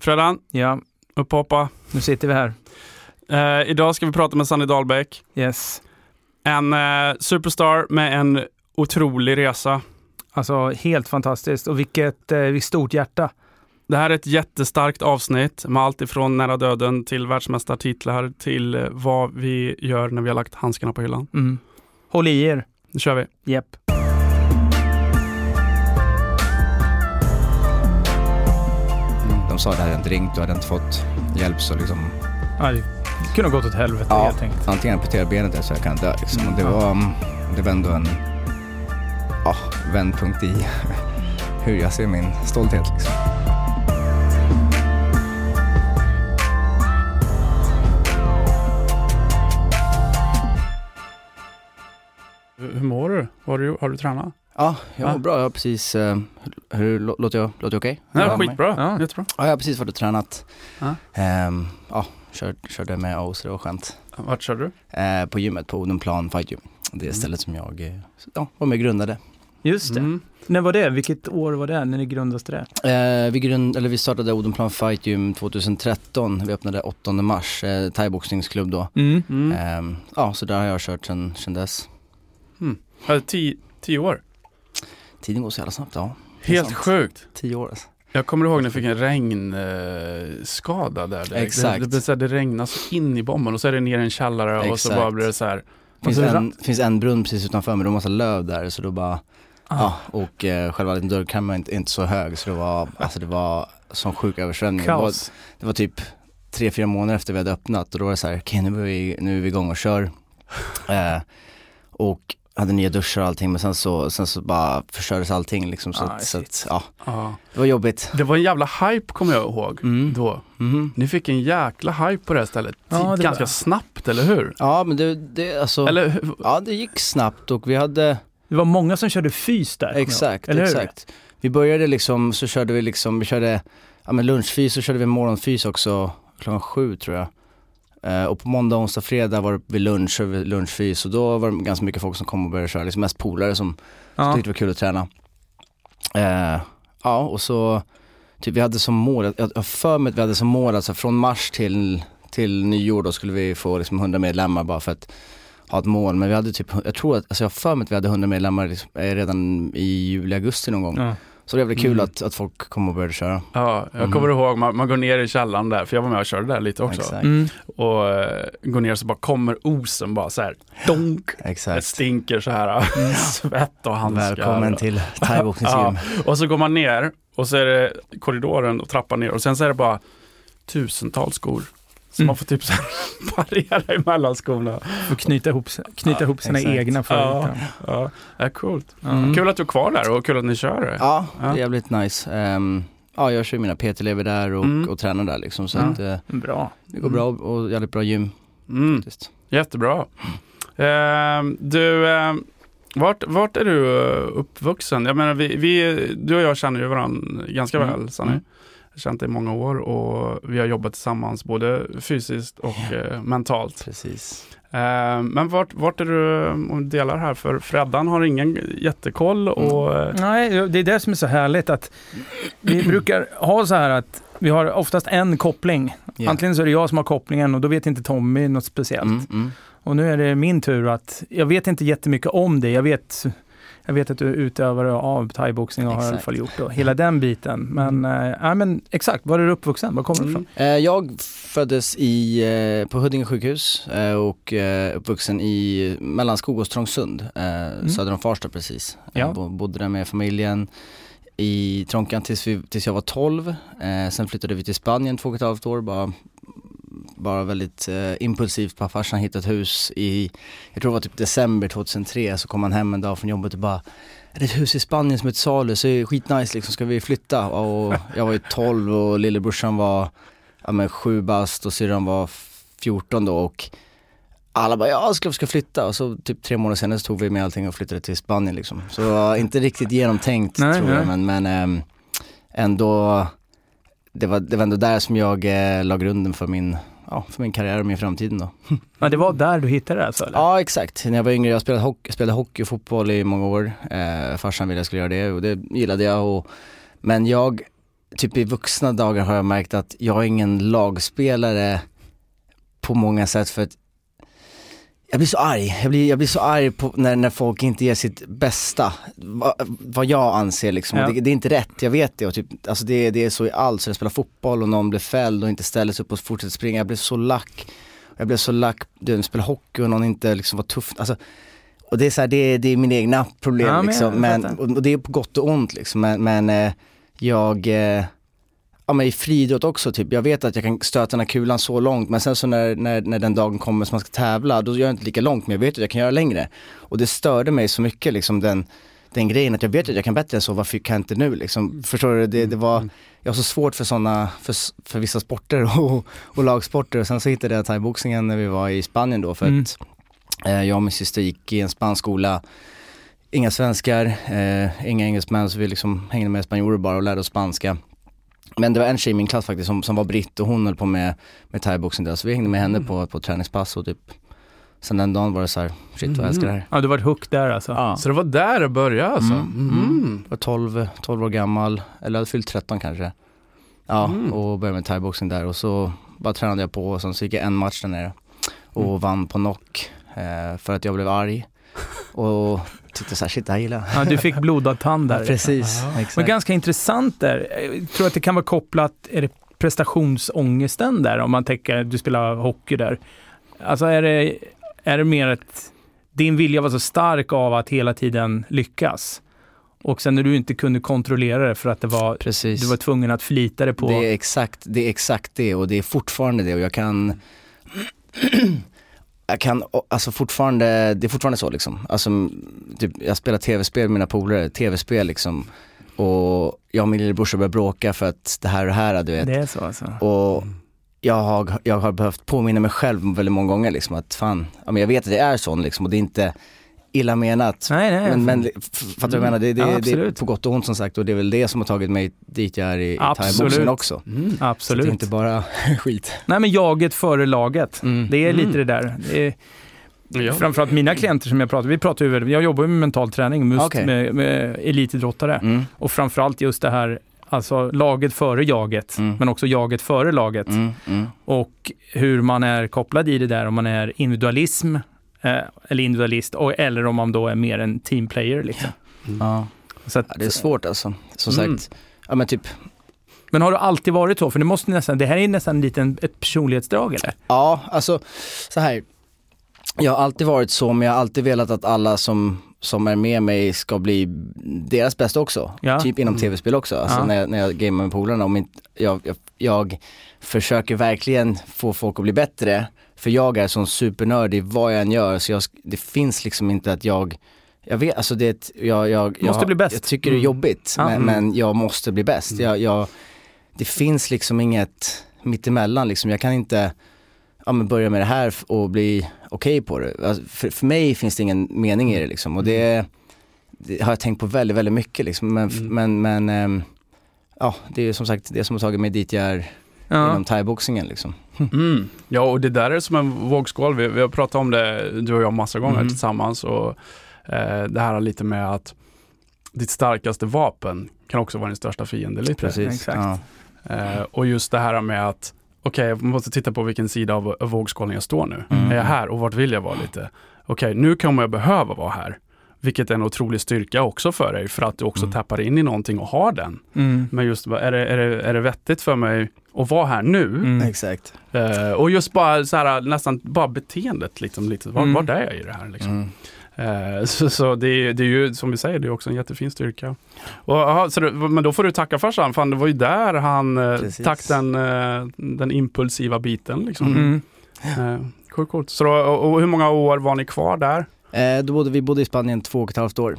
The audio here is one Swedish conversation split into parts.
Fredan, Ja, upp och hoppa. nu sitter vi här. Eh, idag ska vi prata med Sanny Dahlbäck. Yes. En eh, superstar med en otrolig resa. Alltså helt fantastiskt och vilket, eh, vilket stort hjärta. Det här är ett jättestarkt avsnitt med allt ifrån nära döden till världsmästartitlar till eh, vad vi gör när vi har lagt handskarna på hyllan. Mm. Håll i er. Nu kör vi. Jepp. De sa att det hade inte ringt, du hade inte fått hjälp så liksom Ja, det kunde ha gått åt helvete Ja. helt enkelt. antingen amputera benet eller så jag kan dö liksom. Och det Mm. var, det var ändå en ja, vändpunkt i hur jag ser min stolthet liksom. Hur mår du? Har du, har du tränat? Ja, jag Ja. mår bra. Jag har precis, eh, hur, lå- låter jag, låter jag okej? Nej, Ja, skitbra. Ja. Jättebra. Ja, jag har precis varit och tränat. Ja. Ehm, ja, kör, körde med AO så det var skönt. Vart kör du? Eh, på gymmet, på Odenplan Fight Gym. Det är Mm. stället som jag eh, ja, var med och grundade. Just det. Mm. När var det? Vilket år var det? När ni grundades det? Eh, vi, grund, eller vi startade Odenplan Fight Gym 2013. Vi öppnade 8 mars, eh, thaiboxningsklubb då. Mm. Mm. Ehm, ja, så där har jag kört sen, sen dess. Ja, tio, tio år. Tiden går så jävla snabbt, ja. Det Helt sant. sjukt. Tio år alltså. Jag kommer ihåg när jag fick en regnskada skada där. Det, Exakt. Det, det, här, det regnar så in i bomben och så är det ner i en källare och så Exakt. bara blir det så här. Finns en, finns en brunn precis utanför men det var massa löv där så då bara, Ah. ja, och eh, själva dörrkammen är inte, inte så hög så det var, alltså det var sån sjuk översvämning. Det var, Kaos. det var typ tre, fyra månader efter vi hade öppnat och då var det så här, okej nu, är vi, nu är vi igång och kör. Eh, och hade nya duschar och allting men sen så, sen så bara förstördes allting liksom så, Ah, att, så att, ja, Ja. det var jobbigt. Det var en jävla hype kommer jag ihåg Mm. då. Mhm. Ni fick en jäkla hype på det här stället. Ja, det var- Ganska snabbt, eller hur? Ja men det, det alltså, Eller hur? ja det gick snabbt och vi hade Det var många som körde fys där. Exakt, Eller hur? exakt. Vi började liksom, så körde vi liksom, vi körde, ja men lunchfys så körde vi morgonfys också klockan sju tror jag. Eh, och på måndag, onsdag, fredag var det vid lunch, så vi lunchfys och då var det ganska mycket folk som kom och började köra, liksom mest polare som Ja. tyckte det var kul att träna. Eh, ja och så, typ vi hade som mål, jag jag har för mig att vi hade som mål alltså från mars till, till nyår då skulle vi få liksom 100 medlemmar bara för att ha ett mål. Men vi hade typ, jag tror att, alltså jag har för mig att vi hade 100 medlemmar liksom, eh, redan i juli, augusti någon gång. Ja. Så det var kul Mm. att, att folk kom och började köra. Ja, jag Mm. kommer ihåg, man, man går ner i källaren där, för jag var med och körde där lite också. Exakt. Mm. Och eh, går ner så bara kommer osen bara så här, donk. Det Exakt. stinker så här, svett och handskar. Välkommen till thaiboxningsgym. Ja. Och så går man ner och så är det korridoren och trappan ner och sen så är det bara tusentals skor. Så Mm. man får typ så här parera emellan skorna. Och knyta ihop, knyta Ja, ihop sina exakt. egna favoriter. Ja, det är coolt. Mm. Kul att du är kvar där och kul att ni kör det. Ja, det Ja. är jävligt nice. Ehm, ja, jag kör mina PT-elever där och, Mm. och tränar där liksom. Så Ja. att, eh, Bra. det går bra och, och jävligt bra gym Mm. faktiskt. Jättebra. Ehm, du, ehm, vart, vart är du uppvuxen? Jag menar, vi, vi, du och jag känner ju varandra ganska Mm. väl, Sanny. Mm. Känt dig i många år och vi har jobbat tillsammans både fysiskt och eh, mentalt. Precis. Ehm, men vart, vart är du och delar här? För Freddan har ingen jättekoll och eh, Nej, det är det som är så härligt att vi brukar ha så här att vi har oftast en koppling. Ja. Antingen så är det jag som har kopplingen och då vet inte Tommy något speciellt. Mm, mm. Och nu är det min tur att, jag vet inte jättemycket om det. Jag vet, jag vet att du är utövare av thaiboxning och har i alla Exakt. fall gjort det. Hela den biten. Men, äh, ja, men exakt, var är du uppvuxen? Var kommer du ifrån? Eh, jag föddes i, eh, på Huddinge sjukhus och uppvuxen i Mellanskog och Trångsund, eh, söder om Farsta precis. Ja. Bodde där med familjen i Trånkan tills, vi, tills jag var 12. Eh, sen flyttade vi till Spanien två och ett halvt år, bara, bara väldigt eh, impulsivt. Bara farsan hittade ett hus i, jag tror det var typ december 2003, så kom han hem en dag från jobbet och bara är det ett hus i Spanien som är till salu, så är det skitnice liksom, ska vi flytta? Och jag var ju 12 och lillebrorsan var ja, men sju bast och syrran var 14 då och alla bara, ja, ska vi ska flytta. Och så typ tre månader senare så tog vi med allting och flyttade till Spanien liksom. Så inte riktigt genomtänkt Nej, tror nej. jag, men, men ehm, ändå, det var, det var ändå där som jag eh, la grunden för min, ja, för min karriär och min framtid då. Ja, det var där du hittade det alltså? Eller? Ja exakt, när jag var yngre, jag spelade hockey, spelade hockey och fotboll i många år. Eh, farsan ville jag skulle göra det och det gillade jag. Och, men jag typ i vuxna dagar har jag märkt att jag är ingen lagspelare på många sätt för att jag blir så arg, jag blir, jag blir så arg på när, när folk inte ger sitt bästa, Va, vad jag anser liksom. Ja. Det, det är inte rätt, jag vet det. Och typ, alltså det, det är så i allt, så jag spelar fotboll och någon blir fälld och inte ställer sig upp och fortsätter springa, jag blir så lack. Jag blev så lack, du spelar hockey och någon inte liksom var tuff, alltså och det är så här, det, det är mina egna problem Ja, men liksom, men, och, och det är på gott och ont liksom, men, men eh, jag, eh, ja men i friidrott också typ, jag vet att jag kan stöta den här kulan så långt men sen så när, när, när den dagen kommer som man ska tävla, då gör jag inte lika långt men jag vet att jag kan göra längre. Och det störde mig så mycket liksom den, den grejen att jag vet att jag kan bättre än så, varför kan jag inte nu liksom? Förstår du? Det, det var, jag har så svårt för sådana, för, för vissa sporter och, och lagsporter och sen så hittade jag thaiboxningen när vi var i Spanien då för Mm. att eh, jag och min syster gick i en spansk skola Inga svenskar, eh, inga engelsmän så vi liksom hängde med spanjorer bara och lärde oss spanska. Men det var en tjej i min klass faktiskt som, som var britt och hon höll på med, med thaiboxning där så vi hängde med henne på, på träningspass och typ Sen den dagen var det så här, shit vad jag älskar det här. Ja, du var hook där alltså. Ja. Så det var där det började alltså? Mm, Mm. Jag var 12, 12 år gammal, eller jag hade fyllt 13 kanske. Ja, Mm. och började med thaiboxning där och så bara tränade jag på och sen så gick jag en match där nere och vann på knock eh, för att jag blev arg. Och tyckte såhär, shit det här gillar jag. Ja, du fick blodad tand där. Ja, precis, Men exakt. ganska intressant där. Jag tror att det kan vara kopplat, är det prestationsångesten där om man tänker, du spelar hockey där. Alltså är det, är det mer ett, din vilja var så stark av att hela tiden lyckas. Och sen när du inte kunde kontrollera det för att det var, Precis. du var tvungen att förlita dig på... Det är exakt det, är exakt det och det är fortfarande det och jag kan jag kan, alltså fortfarande, det är fortfarande så liksom. Alltså, typ, jag spelar tv-spel med mina polare, tv-spel liksom. Och jag och min lillebrorsa börjar bråka för att det här och det här, du vet. det är så alltså. Och jag har, jag har behövt påminna mig själv väldigt många gånger liksom att fan, ja, men jag vet att det är sån liksom och det är inte illa menat. Nej, nej. Men, men fattar du vad jag menar? Det, det, Ja, det är på gott och ont som sagt och det är väl det som har tagit mig dit jag är i, i thaiboxningen också. Mm. Så Absolut. det är inte bara skit. Nej, men jaget före laget. Mm. Det är lite Mm. det där. Det är, Ja. Framförallt mina klienter som jag pratar vi pratar ju, jag jobbar ju med mental träning just Okej. med, med elitidrottare. Mm. Och framförallt just det här, alltså laget före jaget, Mm. men också jaget före laget. Mm. Mm. Och hur man är kopplad i det där, om man är individualism, eller individualist, och, eller om man då är mer en teamplayer. Liksom. Ja. Så att, ja, det är svårt alltså. Som Mm. sagt, ja men typ, Men har du alltid varit så? För det måste nästan, det här är nästan en liten, ett personlighetsdrag eller? ja alltså så här. Jag har alltid varit så men jag har alltid velat att alla som, som är med mig ska bli deras bästa också. Ja. Typ inom Mm. tv-spel också. Alltså Ja. när, jag, när jag gamear med polarna. Om inte, jag, jag, jag försöker verkligen få folk att bli bättre. För jag är sån supernördig vad jag än gör. Så jag, det finns liksom inte att jag jag vet, alltså det, jag, jag, jag, Måste bli bäst. jag tycker det är Mm. jobbigt Ja. men, Mm. men jag måste bli bäst. Mm. Jag, jag, det finns liksom inget mittemellan liksom. Jag kan inte ja, men börja med det här och bli okej på det. Alltså, för, för mig finns det ingen mening i det liksom och det, det har jag tänkt på väldigt, väldigt mycket liksom. Men, Mm. men, men ehm, ja, det är som sagt det som har tagit mig dit jag är Ja. inom thaiboxningen liksom. Mm. Ja, och det där är som en vågskål. Vi, vi har pratat om det, du och jag, massa gånger Mm. tillsammans. Och, eh, det här har lite med att ditt starkaste vapen kan också vara din största fiende. Lite. Precis. exakt. Ja. Eh, och just det här med att okej, jag måste titta på vilken sida av av vågskålen jag står nu. Mm. Är jag här och vart vill jag vara lite? Okej, nu kommer jag behöva vara här. Vilket är en otrolig styrka också för dig, för att du också Mm. tappar in i någonting och har den. Mm. Men just, är det, är, det, är det vettigt för mig att vara här nu? Mm. Exakt. Eh, och just bara så här, nästan bara beteendet, liksom, lite, var, Mm. vart är jag i det här? Liksom? Mm. Eh, så så det, är, det är ju, som vi säger, det är också en jättefin styrka. Och, aha, så det, men då får du tacka farsan, fan det var ju där han eh, Precis. tack den, eh, den impulsiva biten. Liksom. Mm. Eh, coolt, coolt. Så då, och, och hur många år var ni kvar där? Eh, då bodde, vi bodde i Spanien två och ett halvt år.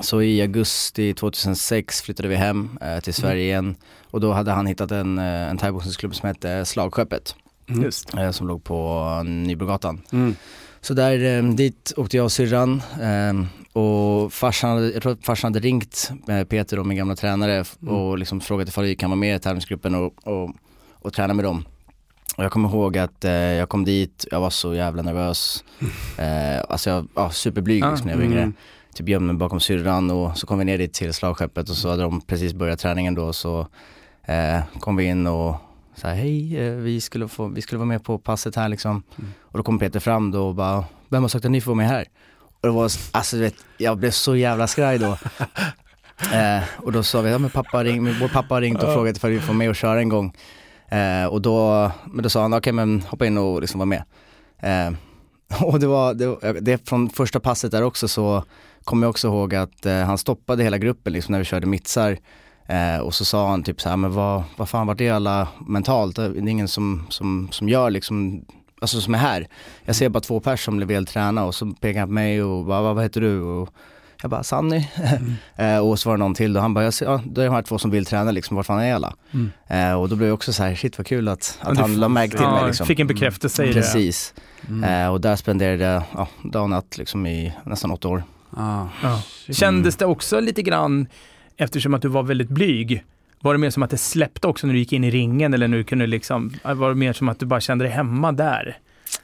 Så i augusti 2006 flyttade vi hem eh, till Sverige igen och då hade han hittat en, eh, en thaiboxningsklubb som hette Slagskeppet Mm. Just. eh, som låg på Nybrogatan. Mm. Så där eh, dit åkte jag och syrran eh, och farsan, hade- jag tror att farsan hade ringt eh, Peter och min gamla tränare Mm. och liksom frågat ifall vi kan vara med i tävlingsgruppen och, och, och träna med dem. Och jag kommer ihåg att eh, jag kom dit, jag var så jävla nervös. Eh, alltså jag var superblyg Ah, liksom när jag var yngre. Mm. Typ gömde mig bakom syrran och så kom vi ner dit till slagskeppet och så hade de precis börjat träningen då så eh, kom vi in och sa hej, eh, vi, skulle få, vi skulle vara med på passet här liksom. Mm. Och då kom Peter fram då och bara, vem har sagt att ni får vara med här? Och det var, alltså du vet, jag blev så jävla skraj då. eh, och då sa vi, ja men pappa ring, vår pappa har ringt och frågat ifall vi får med och köra en gång. Eh, och då, men då sa han, okej okay, men hoppa in och liksom vara med. Eh, och det var, det, var- det från första passet där också så kommer jag också ihåg att eh, han stoppade hela gruppen liksom när vi körde mittsar. Eh, och så sa han typ så här, men vad, vad fan vart är alla mentalt? Det är ingen som, som, som gör liksom, alltså som är här. Jag ser bara två pers som vill träna och så pekar han på mig och bara, vad, vad heter du? Och jag bara, Sanny. eh, och så var det någon till då, han bara, jag ser, ja, det är de här två som vill träna liksom, vart fan är alla? Mm. Eh, och då blev jag också så här, shit vad kul att, att han la märke till Ja, mig liksom. Fick en bekräftelse i det. Precis. Mm. Eh, och där spenderade jag ja, dag och natt liksom i nästan åtta år. Ah. Kändes det också lite grann, eftersom att du var väldigt blyg, var det mer som att det släppte också när du gick in i ringen eller när du kunde liksom, var det mer som att du bara kände dig hemma där?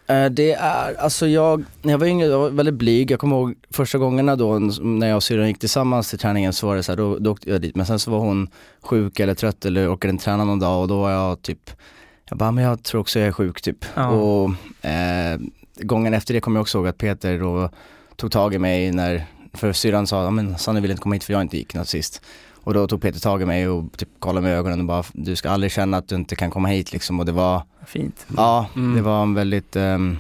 Eh, det är, alltså jag, när jag var yngre, jag var väldigt blyg. Jag kommer ihåg första gångerna då när jag och syrran gick tillsammans till träningen så var det så här, då, då åkte jag dit. Men sen så var hon sjuk eller trött eller orkade inte träna någon dag och då var jag typ, jag bara, men jag tror också jag är sjuk typ. Ja. Och eh, gången efter det kommer jag också ihåg att Peter då tog tag i mig när, för syrran sa, ja men Sanne vill inte komma hit för jag inte gick något sist. Och då tog Peter tag i mig och typ kollade mig i ögonen och bara, du ska aldrig känna att du inte kan komma hit liksom. Och det var, Fint. ja, Mm. det var en väldigt, ehm,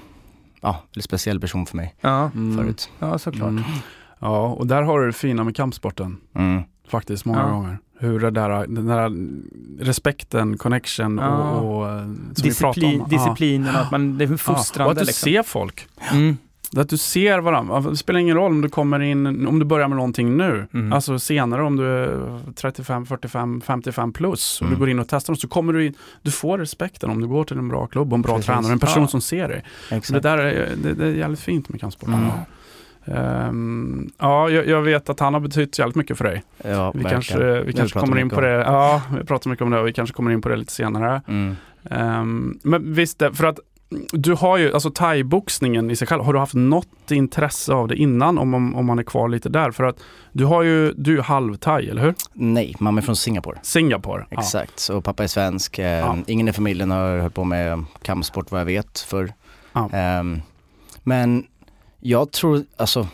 ja, väldigt speciell person för mig Ja, Mm. förut. ja såklart. Mm. Ja, och där har du det fina med kampsporten. Mm. Faktiskt, många Ja. gånger. Hur det där, den där respekten, connection Ja. och, och eh, pratade Disciplin, om. disciplinen, att man, det är Ja. fostrande Och att du liksom. ser folk. Mm. Att du ser varandra. Det spelar ingen roll om du kommer in, om du börjar med någonting nu. Mm. Alltså senare om du är 35, 45, 55 plus och Mm. du går in och testar dem så kommer du in. Du får respekten om du går till en bra klubb och en bra Precis. tränare, en person Ja. som ser dig. Det där är, det, det är jävligt fint med kampsport. Mm. Ehm, ja, jag, jag vet att han har betytt jävligt mycket för dig. Ja, Vi verkligen. kanske, vi kanske kommer in på det. Ja, vi pratar mycket om det och vi kanske kommer in på det lite senare. Mm. Ehm, men visst, för att du har ju, alltså thaiboxningen i sig själv, har du haft något intresse av det innan om, om, om man är kvar lite där? För att du har ju, du är halv-thai, eller hur? Nej, mamma är från Singapore. Singapore. Ja. Exakt, så pappa är svensk. Eh, Ja. Ingen i familjen har hållit på med kampsport vad jag vet för. Ja. Ehm, men jag tror, alltså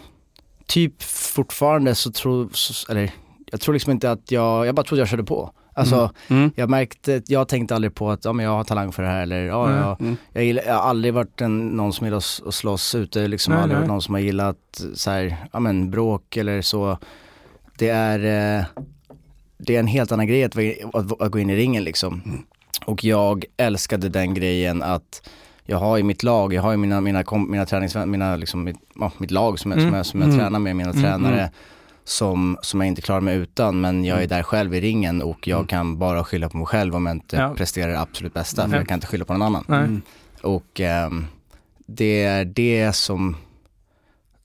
typ fortfarande så tror, eller jag tror liksom inte att jag, jag bara trodde jag körde på. Alltså Mm. jag märkte, jag tänkte aldrig på att ja, men jag har talang för det här eller ja, Mm. jag, Mm. jag, gillar, jag har aldrig varit en, någon som gillar att slåss ute liksom. Nej, Jag har aldrig nej. varit någon som har gillat så här, ja men bråk eller så. Det är, eh, det är en helt annan grej att, att, att gå in i ringen liksom. Mm. Och jag älskade den grejen att jag har i mitt lag, jag har ju mina, mina, mina träningsvänner, mina liksom, mitt, ja, mitt lag som jag, som Mm. jag, som jag Mm. tränar med, mina Mm, tränare. Mm. Som, som jag inte klarar mig utan men jag är Mm. där själv i ringen och jag Mm. kan bara skylla på mig själv om jag inte Ja. presterar det absolut bästa Mm. för jag kan inte skylla på någon annan. Mm. Och ehm, det är det som,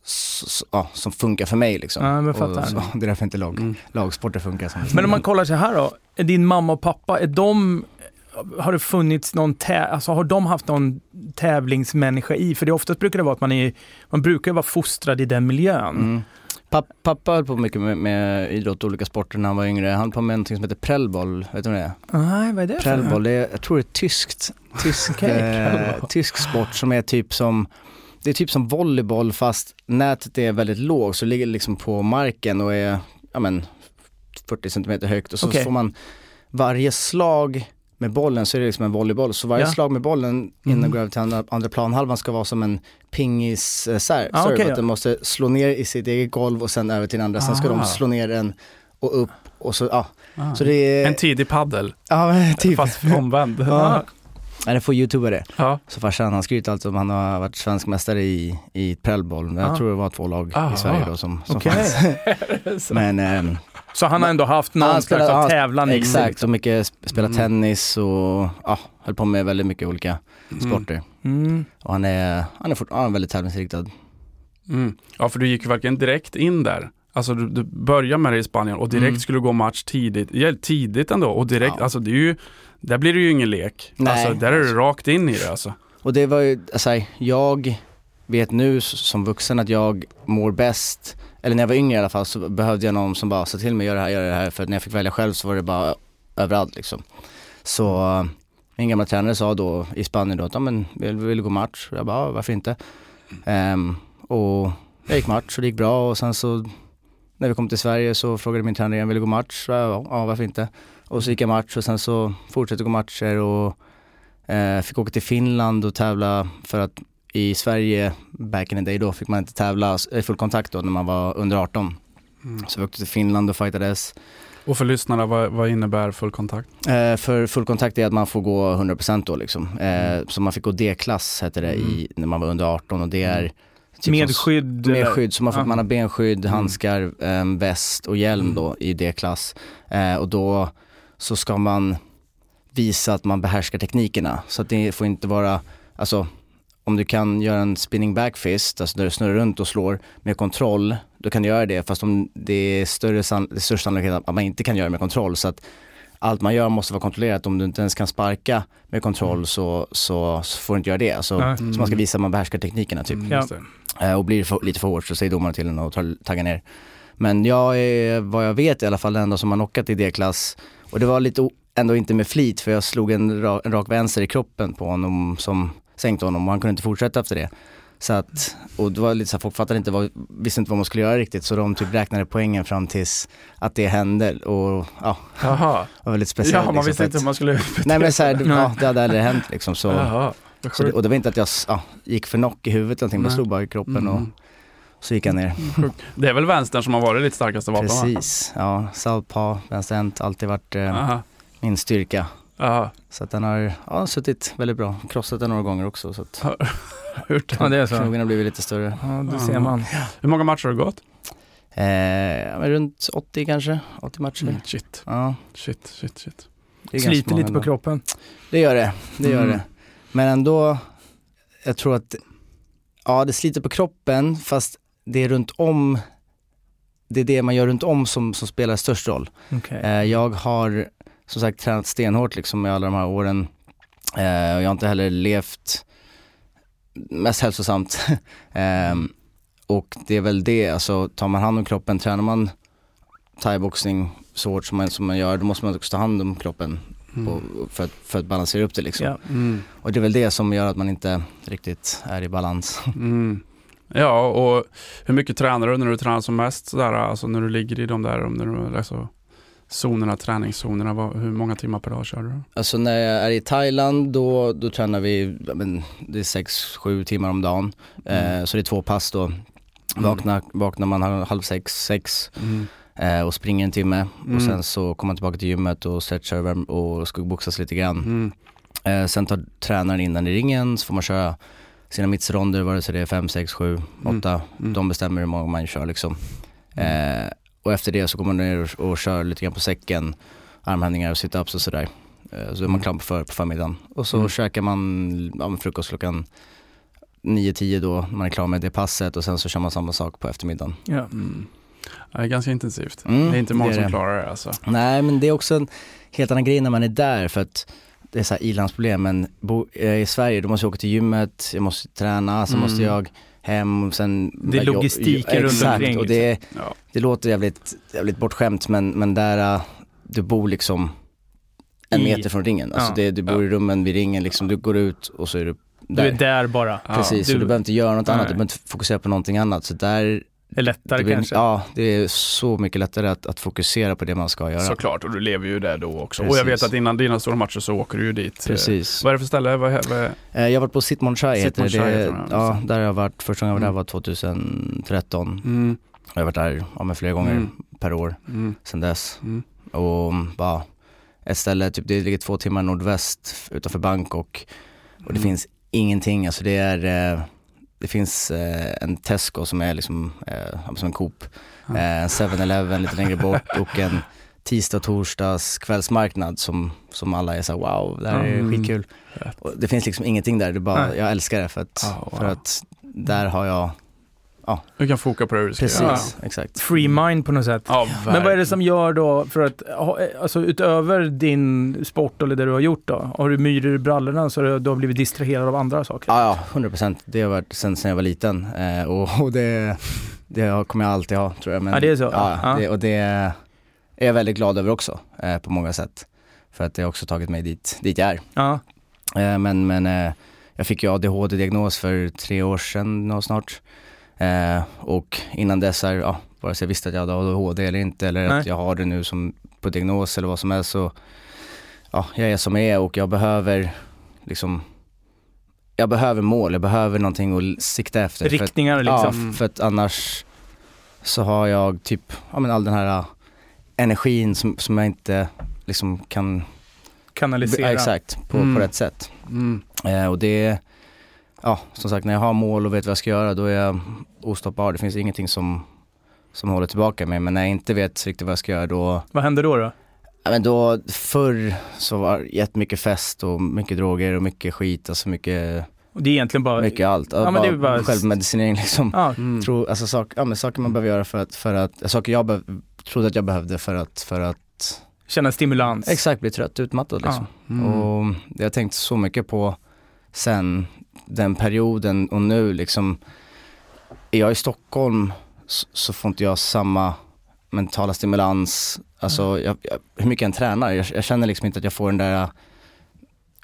s- s- ja, som funkar för mig liksom. Ja, och, så, det är därför inte lag, Mm. lagsporter funkar som Men om man kollar så här då, är din mamma och pappa, är de, har det funnits någon, tä, alltså har de haft någon tävlingsmänniska i? För det oftast brukar det vara att man är, man brukar vara fostrad i den miljön. Mm. Papp, pappa höll på mycket med, med idrott och olika sporter när han var yngre. Han höll på med något som heter prellboll, vet du vad det är? Nej, vad är det? Prellboll, det är, jag tror det är tyskt, tysk, Okej, eh, tysk sport som är typ som det är typ som volleyboll fast nätet är väldigt lågt så det ligger liksom på marken och är, ja men 40 centimeter högt och så Okej. får man varje slag med bollen så är det liksom en volleyboll. Så varje Ja. slag med bollen innan Mm. går över till andra, andra planhalvan ska vara som en pingis eh. Ah, okej, att den måste slå ner i sitt eget golv och sen över till den andra. Sen ska Ah. de slå ner den och upp och så, ja. Ah. Så det är... En tidig paddel, ja, typ. fast omvänd. Ja. Ja, det får youtuba det. Ja. Så farsan han skryter alltid om han har varit svensk mästare i, i prellboll. Jag Ah. tror det var två lag Ah. i Sverige då som, som Okej. fanns. Men ehm, Så han har ändå haft någon han slags spelade- av tävlan i exakt, så mycket sp- spela Mm. tennis och ja, höll på med väldigt mycket olika sporter. Mm. Och han är, han är, fort, han är väldigt tävlingsinriktad. Mm. Ja, för du gick ju verkligen direkt in där. Alltså du, du började med det i Spanien och direkt Mm. skulle du gå match tidigt. Ja, tidigt ändå och direkt, Ja. alltså det är ju, där blir det ju ingen lek. Nej. Alltså där är du rakt in i det alltså. Och det var ju, alltså, jag vet nu som vuxen att jag mår bäst, eller när jag var yngre i alla fall så behövde jag någon som bara sa till mig gör det här, gör det här. För att när jag fick välja själv så var det bara överallt liksom. Så eh, min gamla tränare sa då i Spanien då att, ja men vill, vill du gå match? Jag bara, ja, varför inte? Um, och jag gick match och det gick bra och sen så när vi kom till Sverige så frågade min tränare igen, vill du gå match? Ja, ja, varför inte? Och så gick jag match och sen så fortsatte jag gå matcher och eh, fick åka till Finland och tävla för att i Sverige, back in the day då, fick man inte tävla i full kontakt då när man var under 18. Mm. Så vi åkte till Finland och fightades. Och för lyssnarna, vad, vad innebär full kontakt? Eh, för full kontakt är att man får gå 100% då liksom. Eh, så man fick gå D-klass hette det i, när man var under 18 och det är typ Med skydd? med skydd, så man, får, man har benskydd, Mm. handskar, eh, väst och hjälm då i D-klass. Eh, och då så ska man visa att man behärskar teknikerna. Så att det får inte vara, alltså om du kan göra en spinning back fist, alltså där du snurrar runt och slår med kontroll, då kan du göra det. Fast om det är större san- det är större sannolikhet att man inte kan göra det med kontroll. Så att allt man gör måste vara kontrollerat. Om du inte ens kan sparka med kontroll så, så, så får du inte göra det. Alltså, Nej. Så man ska visa att man behärskar teknikerna typ. Mm, Ja. Eh, och blir det för, lite för hårt så säger domaren till en och tar, taggar ner. Men jag är, vad jag vet i alla fall, den enda som har knockat i D-klass. Och det var lite, ändå inte med flit för jag slog en, ra, en rak vänster i kroppen på honom som sänkte honom och han kunde inte fortsätta efter det. Så att, och det var lite så här, folk fattade inte, vad, visste inte vad man skulle göra riktigt så de typ räknade poängen fram tills att det hände och ja, Jaha. det var väldigt speciellt. Ja, man liksom, visste inte hur man skulle Nej men så här, Nej. ja, det hade aldrig hänt liksom så. Jaha. så det, och det var inte att jag ja, gick för knock i huvudet eller någonting, men Nej. slog bara i kroppen och Mm. så gick jag ner. Det är väl vänstern som har varit ditt starkaste vapen? va? Precis, ja. Southpaw, vänsterhänt, alltid varit eh, min styrka. Aha. Så att den har ja, suttit väldigt bra. Krossat den några gånger också så att Hurt. Ja, det är så. knogen har blivit lite större. Ja, det ser man. Hur många matcher har du gått? Eh, runt 80 kanske, 80 matcher. Mm, shit, Ja, shit, shit, shit. Sliter lite på kroppen. Det gör det, det gör Mm. det. Men ändå, jag tror att, ja det sliter på kroppen fast det är runt om, det är det man gör runt om som, som spelar störst roll. Okej. Eh, jag har som sagt tränat stenhårt liksom i alla de här åren. Eh, och jag har inte heller levt mest hälsosamt. Ehm, och det är väl det, alltså tar man hand om kroppen, tränar man thaiboxning så hårt som man, som man gör, då måste man också ta hand om kroppen Mm. och för, att, för att balansera upp det liksom. Ja. Mm. Och det är väl det som gör att man inte riktigt är i balans. Mm. Ja, och hur mycket tränar du när du tränar som mest? Sådär, alltså när du ligger i de där om du, alltså, zonerna, träningszonerna, vad, hur många timmar per dag kör du? Alltså när jag är i Thailand då, då tränar vi, men, det är 6-7 timmar om dagen. Mm. Eh, så det är två pass då. Vaknar, vaknar man halv sex, sex Mm. eh, och springer en timme Mm. och sen så kommer man tillbaka till gymmet och stretchar och skuggboxas lite grann. Mm. Eh, sen tar tränaren innan i ringen så får man köra sina mittsronder, vare sig det är 5, 6, 7, Mm. 8. Mm. De bestämmer hur många man kör liksom. Och efter det så går man ner och, och kör lite grann på säcken, armhävningar och sit-ups och sådär. Eh, så är man klar för, på förmiddagen. Och så Mm. käkar man ja, frukost klockan 9-10 då, man är klar med det passet och sen så kör man samma sak på eftermiddagen. Ja. Mm. Det är ganska intensivt. Mm, det är inte många som det. klarar det alltså. Nej men det är också en helt annan grej när man är där för att det är så här ilandsproblem men bo, eh, i Sverige då måste jag åka till gymmet, jag måste träna, sen Mm. måste jag hem och sen Det är logistiken runt Exakt omkring, och det, Ja. det låter jävligt, jävligt bortskämt men, men där äh, du bor liksom en I- meter från ringen. Alltså Ja. det, du bor i rummen vid ringen liksom, du går ut och så är du Du där. är där bara. Ja. Precis, Du- så du behöver inte göra något Nej. annat, du behöver inte fokusera på någonting annat. Så där, Det är lättare det blir, kanske. ja det är så mycket lättare att, att fokusera på det man ska göra. Såklart, och du lever ju där då också. Och Precis. jag vet att innan dina stora matcher så åker du ju dit. Precis. Vad är det för ställe? Vad, vad, Eh, Jag har varit på Sitmon Chai heter det. Det. heter Ja, där har jag varit, första gången jag var Mm. där var 2013. mm, Jag har varit där ja, flera gånger Mm. per år mm, sedan dess. mm. Och bara ett ställe, typ, det ligger två timmar nordväst utanför Bangkok och det Mm. finns ingenting, alltså det är eh, det finns eh, en Tesco som är liksom eh, som en Coop, Ja. eh, en 7-Eleven lite längre bort och en tisdag torsdags kvällsmarknad som, som alla är så här, wow, det här är Mm. skitkul. Och det finns liksom ingenting där, det bara, Nej. jag älskar det för att, Ja, wow. för att där har jag, Du kan foka på det du ska precis, göra. exakt. Free mind på något sätt. Ja, Men vad är det som gör då, för att, alltså utöver din sport eller det du har gjort då, har du myror i brallorna så du, du har blivit distraherad av andra saker? Ja, ja, 100 procent. Det har varit sen, sen jag var liten eh, och, och det, det kommer jag alltid ha tror jag. Men, Ja, det är så? Ja, Ja. Det, och det är jag väldigt glad över också eh, på många sätt. För att det har också tagit mig dit, dit jag är. Ja. Eh, men men eh, jag fick ju ADHD-diagnos för tre år sedan nå snart. Eh, och innan dess, här, ja, vare sig jag visste att jag hade ADHD eller inte eller Nej. att jag har det nu som på diagnos eller vad som helst så, ja, jag är som jag är och jag behöver liksom, jag behöver mål, jag behöver någonting att sikta efter. För att, Riktningar liksom. Ja, för att annars så har jag typ, ja men all den här äh, energin som, som jag inte liksom kan, Kanalisera. ja, exakt, på, Mm. på rätt sätt. Mm. Eh, och det, ja som sagt när jag har mål och vet vad jag ska göra då är jag ostoppbar. Det finns ingenting som, som håller tillbaka mig. Men när jag inte vet riktigt vad jag ska göra då, Vad händer då? då? ja, men då förr så var det jättemycket fest och mycket droger och mycket skit, alltså mycket, Och det är egentligen bara... mycket allt. Ja, men det är bara- Självmedicinering liksom. Ja, Mm. Tro, alltså sak, ja, men saker man behöver göra för att, för att saker jag be, trodde att jag behövde för att, för att känna stimulans. exakt bli trött, utmattad liksom. Mm. Och det har jag tänkt så mycket på sen den perioden och nu liksom, är jag i Stockholm så, får inte jag samma mentala stimulans, alltså jag, jag, hur mycket jag än tränar, jag, jag känner liksom inte att jag får den där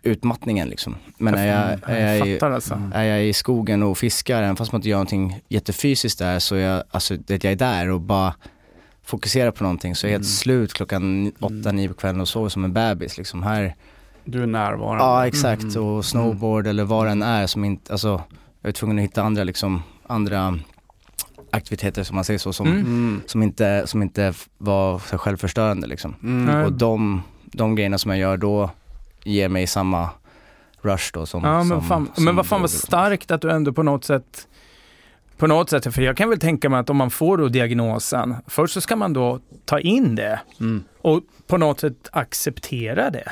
utmattningen liksom. Men är jag, är jag, i, fattar alltså. Mm. är jag i skogen och fiskar, även fast man inte gör någonting jättefysiskt där så är jag, alltså det jag är där och bara fokuserar på någonting så är jag helt Mm. slut klockan åtta, nio på kvällen och sover som en bebis liksom. Här, Du är närvarande. ja exakt Mm. och snowboard eller vad det än är som inte, alltså jag är tvungen att hitta andra liksom, andra aktiviteter som man säger så som, Mm. Mm. som inte, som inte var så självförstörande liksom. Mm. Och de, de grejerna som jag gör då ger mig samma rush då som Ja, men, som, fan, som men vad fan vad starkt att du ändå på något sätt på något sätt, för jag kan väl tänka mig att om man får då diagnosen, först så ska man då ta in det Mm. och på något sätt acceptera det.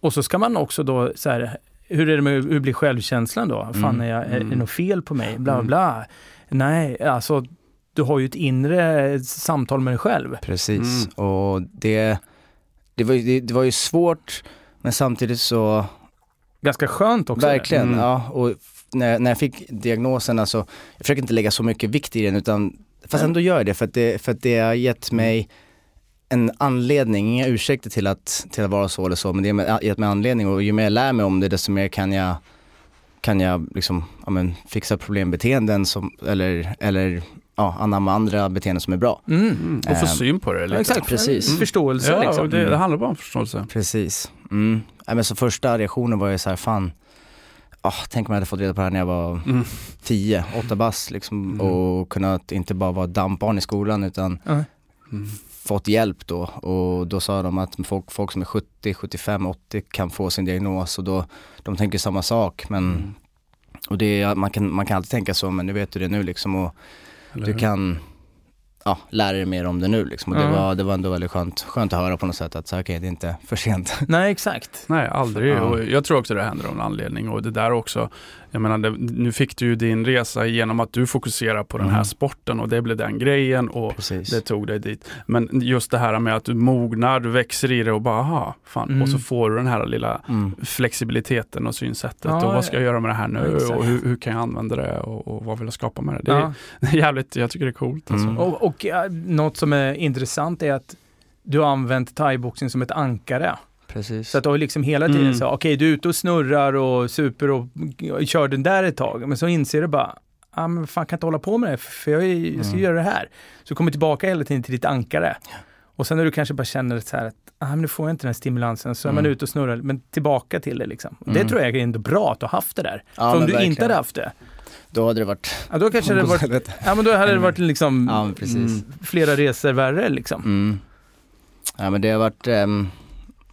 Mm. Och så ska man också då så här, hur är det med, hur blir självkänslan då? Fan, Mm. är, jag, är det Mm. något fel på mig? Bla Mm. bla. Nej, alltså du har ju ett inre samtal med dig själv. Precis, Mm. och det, det, var, ju- det, det var ju svårt men samtidigt så, Ganska skönt också. verkligen, Mm. ja. Och när, när jag fick diagnosen, alltså, jag försöker inte lägga så mycket vikt i den utan, fast ändå gör jag det för att det, för att det har gett mig en anledning, inga ursäkter till att, till att vara så eller så, men det har gett mig anledning och ju mer jag lär mig om det desto mer kan jag kan jag liksom, ja, men, fixa problembeteenden som, eller, eller ja, anamma andra beteenden som är bra. Mm. Mm. Och få Ehm, syn på det Ja, lite. exakt, Precis. Mm. Förståelse Ja, liksom. det, det handlar bara om förståelse. Precis. Mm. Ja, men så första reaktionen var ju så här, fan, ah, tänk om jag hade fått reda på det här när jag var Mm. 10, 8 bast liksom Mm. och kunnat inte bara vara dampbarn i skolan utan. Mm. Fått hjälp då och då sa de att folk, folk som är 70, 75, 80 kan få sin diagnos och då, de tänker samma sak men Mm. och det, man, kan, man kan alltid tänka så men nu vet du det nu liksom och Eller du hur? kan ja, lära dig mer om det nu liksom och det, Ja. var, det var ändå väldigt skönt, skönt att höra på något sätt att så, här, okej det är inte för sent. Nej, exakt. Nej, aldrig. Ja. Och jag tror också det händer av en anledning. Och det där också, jag menar, det, nu fick du ju din resa genom att du fokuserar på den här Mm. sporten och det blev den grejen och Precis. det tog dig dit. Men just det här med att du mognar, du växer i det och bara, aha, fan. Mm. Och så får du den här lilla Mm. flexibiliteten och synsättet. Ja, och vad ska jag göra med det här nu? ja, exakt. och hur, hur kan jag använda det? Och, och vad vill jag skapa med det? Det Ja. är jävligt, jag tycker det är coolt. Alltså. Mm. Och, och ja, något som är intressant är att du har använt thaiboxning som ett ankare. Precis. Så att du har liksom hela tiden Mm. så, okej du är ute och snurrar och super och, och kör den där ett tag, men så inser du bara, ah, men fan kan jag inte hålla på med det, för jag, är, jag ska Mm. göra det här. Så du kommer tillbaka hela tiden till ditt ankare. Och sen när du kanske bara känner så här att, ah, men nu får jag inte den här stimulansen, så är man Mm. ute och snurrar, men tillbaka till det liksom. Och Det Mm. tror jag är ändå bra att du har haft det där. Ja, för om du verkligen. inte hade haft det, Då hade det varit... ja, då kanske det hade varit, ja men då hade det varit liksom Ja. Mm. flera resor värre liksom. Mm. Ja men det har varit, ehm,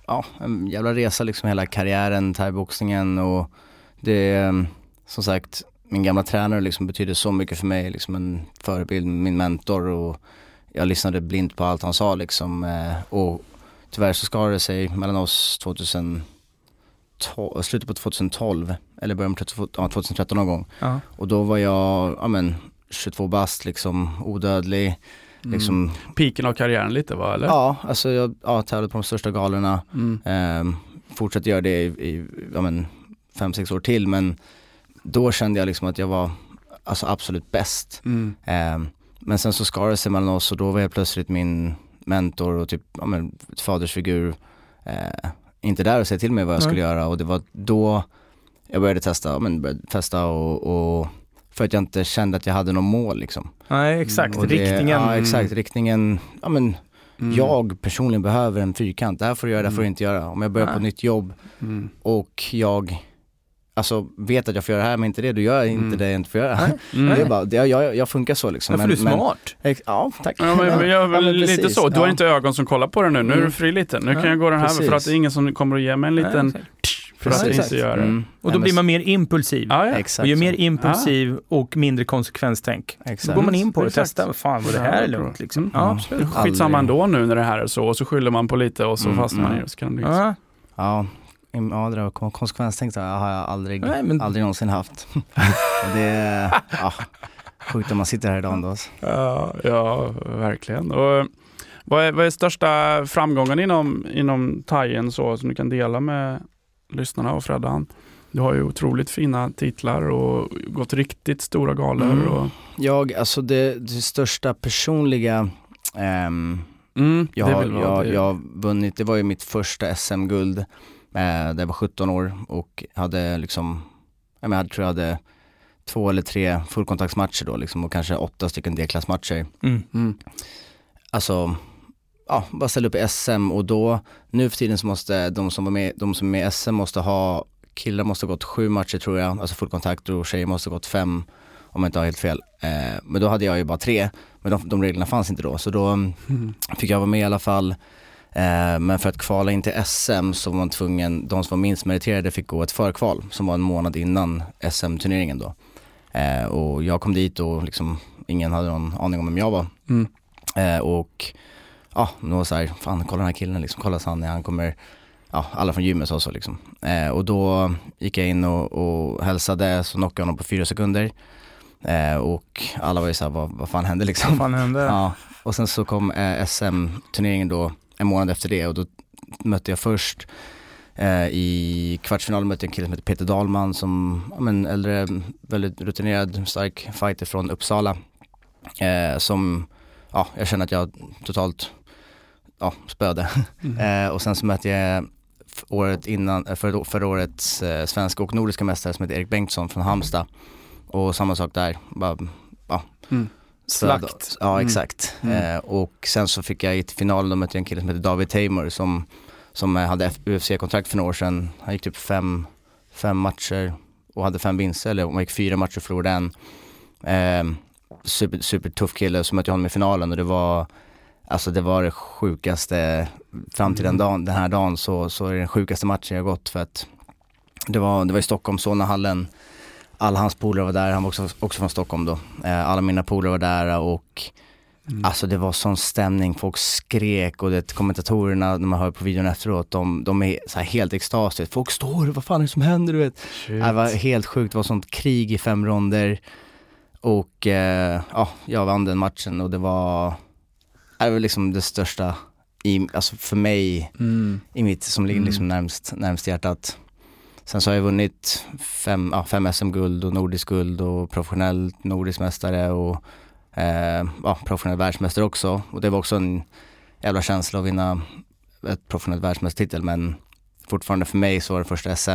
ja en jävla resa liksom hela karriären, thaiboxningen och det, ehm, som sagt, min gamla tränare liksom betyder så mycket för mig, liksom en förebild, min mentor och jag lyssnade blint på allt han sa liksom eh, och tyvärr så skadade det sig mellan oss 2012, slutet på 2012 eller början på 20- ja, 2013 någon gång Ja. och då var jag, ja men 22 bast liksom, odödlig, liksom Mm. Piken av karriären lite va? Eller? Ja, alltså jag ja, tävlade på de största galorna. Mm. Eh, fortsatte göra det i, i ja, men, fem, sex år till men då kände jag liksom att jag var alltså, absolut bäst. Mm. Eh, men sen så skar det sig mellan oss och då var jag plötsligt min mentor och typ ja, men, fadersfigur eh, inte där och säga till mig vad jag skulle göra och det var då jag började testa, men började testa och, och för att jag inte kände att jag hade något mål liksom. Nej, exakt. Det- Riktningen. Ja, exakt. Riktningen, ja men Mm. jag personligen behöver en fyrkant. Det här får du göra, det här får du inte göra. Om jag börjar på Nej. ett nytt jobb Mm. och jag alltså vet att jag får göra det här men inte det, då gör jag inte Mm. det jag inte får göra. Nej. Mm. Det är bara, det, jag, jag funkar så liksom. Ja, för du är smart. ex- ja, tack. Ja, men, men, jag, Ja, men lite precis. så. Du har Ja. inte ögon som kollar på det nu. Nu är du Mm. fri lite. Nu Ja, kan jag gå den här precis. för att det är ingen som kommer att ge mig en Nej, liten exakt. För att inte gör det. Mm. Och då blir man mer impulsiv. Ja, ja. Exakt Och ju mer impulsiv och mindre konsekvenstänk. Då Exakt. går man in på det och testar. Vad fan, var det här är lugnt liksom? Mm. Ja, absolut. Skitsamma ändå nu när det här är så och så skyller man på lite och så Mm, fastnar man mm. i det. Så kan det bli Ja. Ja, ja det där kon- konsekvenstänk har jag aldrig, Nej, men- aldrig någonsin haft. det är, ja, sjukt om man sitter här idag ändå. alltså. Ja, ja verkligen. Och, vad, är, vad är största framgången inom, inom thaien så som du kan dela med lyssnarna och Freddan? Du har ju otroligt fina titlar och gått riktigt stora galor. Mm. Och, Jag, alltså det, det största personliga ehm, mm, jag, det har, jag, det. jag har vunnit, det var ju mitt första SM-guld eh, där jag var 17 år och hade liksom, jag, menar, jag tror jag hade två eller tre fullkontaktsmatcher då liksom och kanske åtta stycken D-klassmatcher. Mm. Mm. Alltså, ja, bara ställa upp i SM och då, nu för tiden så måste de som var med, de som är med i SM måste ha, killar måste ha gått sju matcher tror jag, alltså fullkontakt och tjejer måste ha gått fem om jag inte har helt fel. Eh, men då hade jag ju bara tre, men de, de reglerna fanns inte då, så då Mm. fick jag vara med i alla fall. Eh, men för att kvala in till SM så var man tvungen, de som var minst meriterade fick gå ett förkval som var en månad innan SM-turneringen då. Eh, och jag kom dit och liksom ingen hade någon aning om vem jag var. Mm. Eh, och ja, då var så här, fan kolla den här killen liksom, kolla Sanni, han kommer, ja alla från gymmet sa så liksom. Eh, och då gick jag in och, och hälsade, så knockade jag honom på fyra sekunder. Eh, och alla var ju såhär, vad, vad fan hände liksom? Vad fan hände? Ja, och sen så kom eh, SM-turneringen då en månad efter det och då mötte jag först eh, i kvartsfinalen mötte jag en kille som heter Peter Dahlman som, ja men äldre, väldigt rutinerad, stark fighter från Uppsala. Eh, som, ja jag känner att jag totalt, ja spöade. Mm. Eh, och sen så mötte jag året innan, eh, förra, förra årets eh, svenska och nordiska mästare som heter Erik Bengtsson från Halmstad. Och samma sak där, bara, ja. Mm. Slakt. Ja Mm. exakt. Mm. Eh, och sen så fick jag i finalen, då mötte jag en kille som heter David Tamer som, som eh, hade UFC-kontrakt för några år sedan. Han gick typ fem, fem matcher och hade fem vinster, eller om han gick fyra matcher och förlorade en. Eh, super, super tuff kille, så mötte jag honom i finalen och det var Alltså det var det sjukaste, fram till den, Mm. dagen, den här dagen så, så är det den sjukaste matchen jag gått för att det var, det var i Stockholm, Solnahallen, alla hans polare var där, han var också, också från Stockholm då. Eh, alla mina polare var där och Mm. Alltså det var sån stämning, folk skrek och det, kommentatorerna när man hör på videon efteråt, de, de är så helt extas, du vet. folk står, vad fan är det som händer du vet. Shit. Det var helt sjukt, det var sånt krig i fem ronder och eh, ja, jag vann den matchen och det var, det var liksom det största i, alltså för mig, Mm. i mitt, som ligger Mm. liksom närmst, närmst hjärtat. Sen så har jag vunnit fem, ja, fem SM-guld och nordisk guld och professionellt nordisk mästare och eh, ja, professionell världsmästare också. Och det var också en jävla känsla att vinna ett professionellt världsmästartitel men fortfarande för mig så var det första SM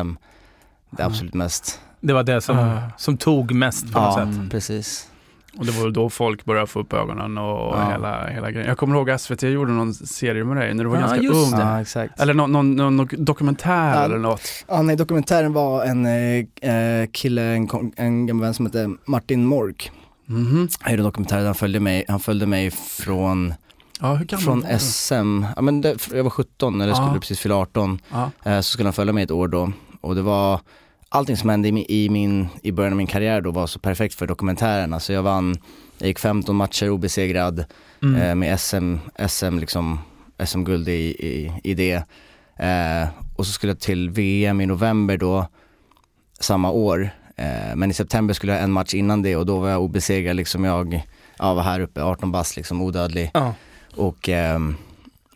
det Ja. absolut mest. Det var det som, Ah. som tog mest på något Ja, sätt. Mm. precis. Och det var väl då folk började få upp ögonen och Ja. hela, hela grejen. Jag kommer ihåg SVT gjorde någon serie med dig när du var Ja, ganska just ung. det. Ja, exakt. Eller någon, någon, någon dokumentär Ja. eller något. Ja, nej, dokumentären var en eh, eh, kille, en, en gammal vän som hette Martin Mork. Mhm. Jag gjorde en dokumentär, han följde mig, han följde mig från Ja, hur gammal Från? SM, ja men det, jag var 17 eller skulle precis fylla 18. Ja. Eh, så skulle han följa mig ett år då. Och det var, allting som hände i, min- i, början av min karriär då var så perfekt för dokumentären. Alltså jag vann, jag gick 15 matcher obesegrad Mm. eh, med SM, SM liksom, SM-guld i, i, i det. Eh, och så skulle jag till VM i november då, samma år. Eh, men i september skulle jag ha en match innan det och då var jag obesegrad liksom. Jag ja, var här uppe, 18 bast liksom, odödlig. Ja. Och ehm,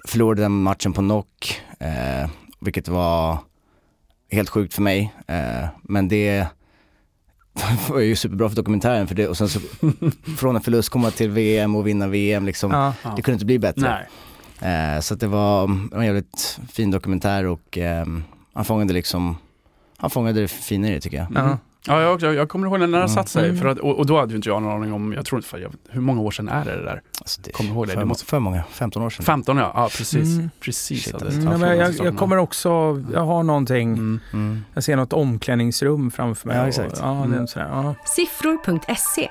förlorade den matchen på knock, eh, vilket var helt sjukt för mig. Eh, men det var ju superbra för dokumentären för det och sen så från en förlust komma till VM och vinna VM liksom. Ja. Ja. Det kunde inte bli bättre. Eh, så det var en jävligt fin dokumentär och eh, han fångade liksom, han fångade det fina i det tycker jag. Ja. Ja, jag, också, jag kommer ihåg när det Ja. satt sig. Mm. För att, och, och då hade ju inte jag någon aning om, jag tror inte, för jag, hur många år sedan är det, det där? Alltså det, Kommer ihåg det? För, Det måste- för många, 15 år sedan. 15 ja, ja precis. Mm. precis Shit, alltså. jag Mm, men jag, jag kommer också, jag har någonting, Mm. Mm. jag ser något omklädningsrum framför mig. Ja, och- exakt. Ja, det är Mm. här, ja. Siffror.se,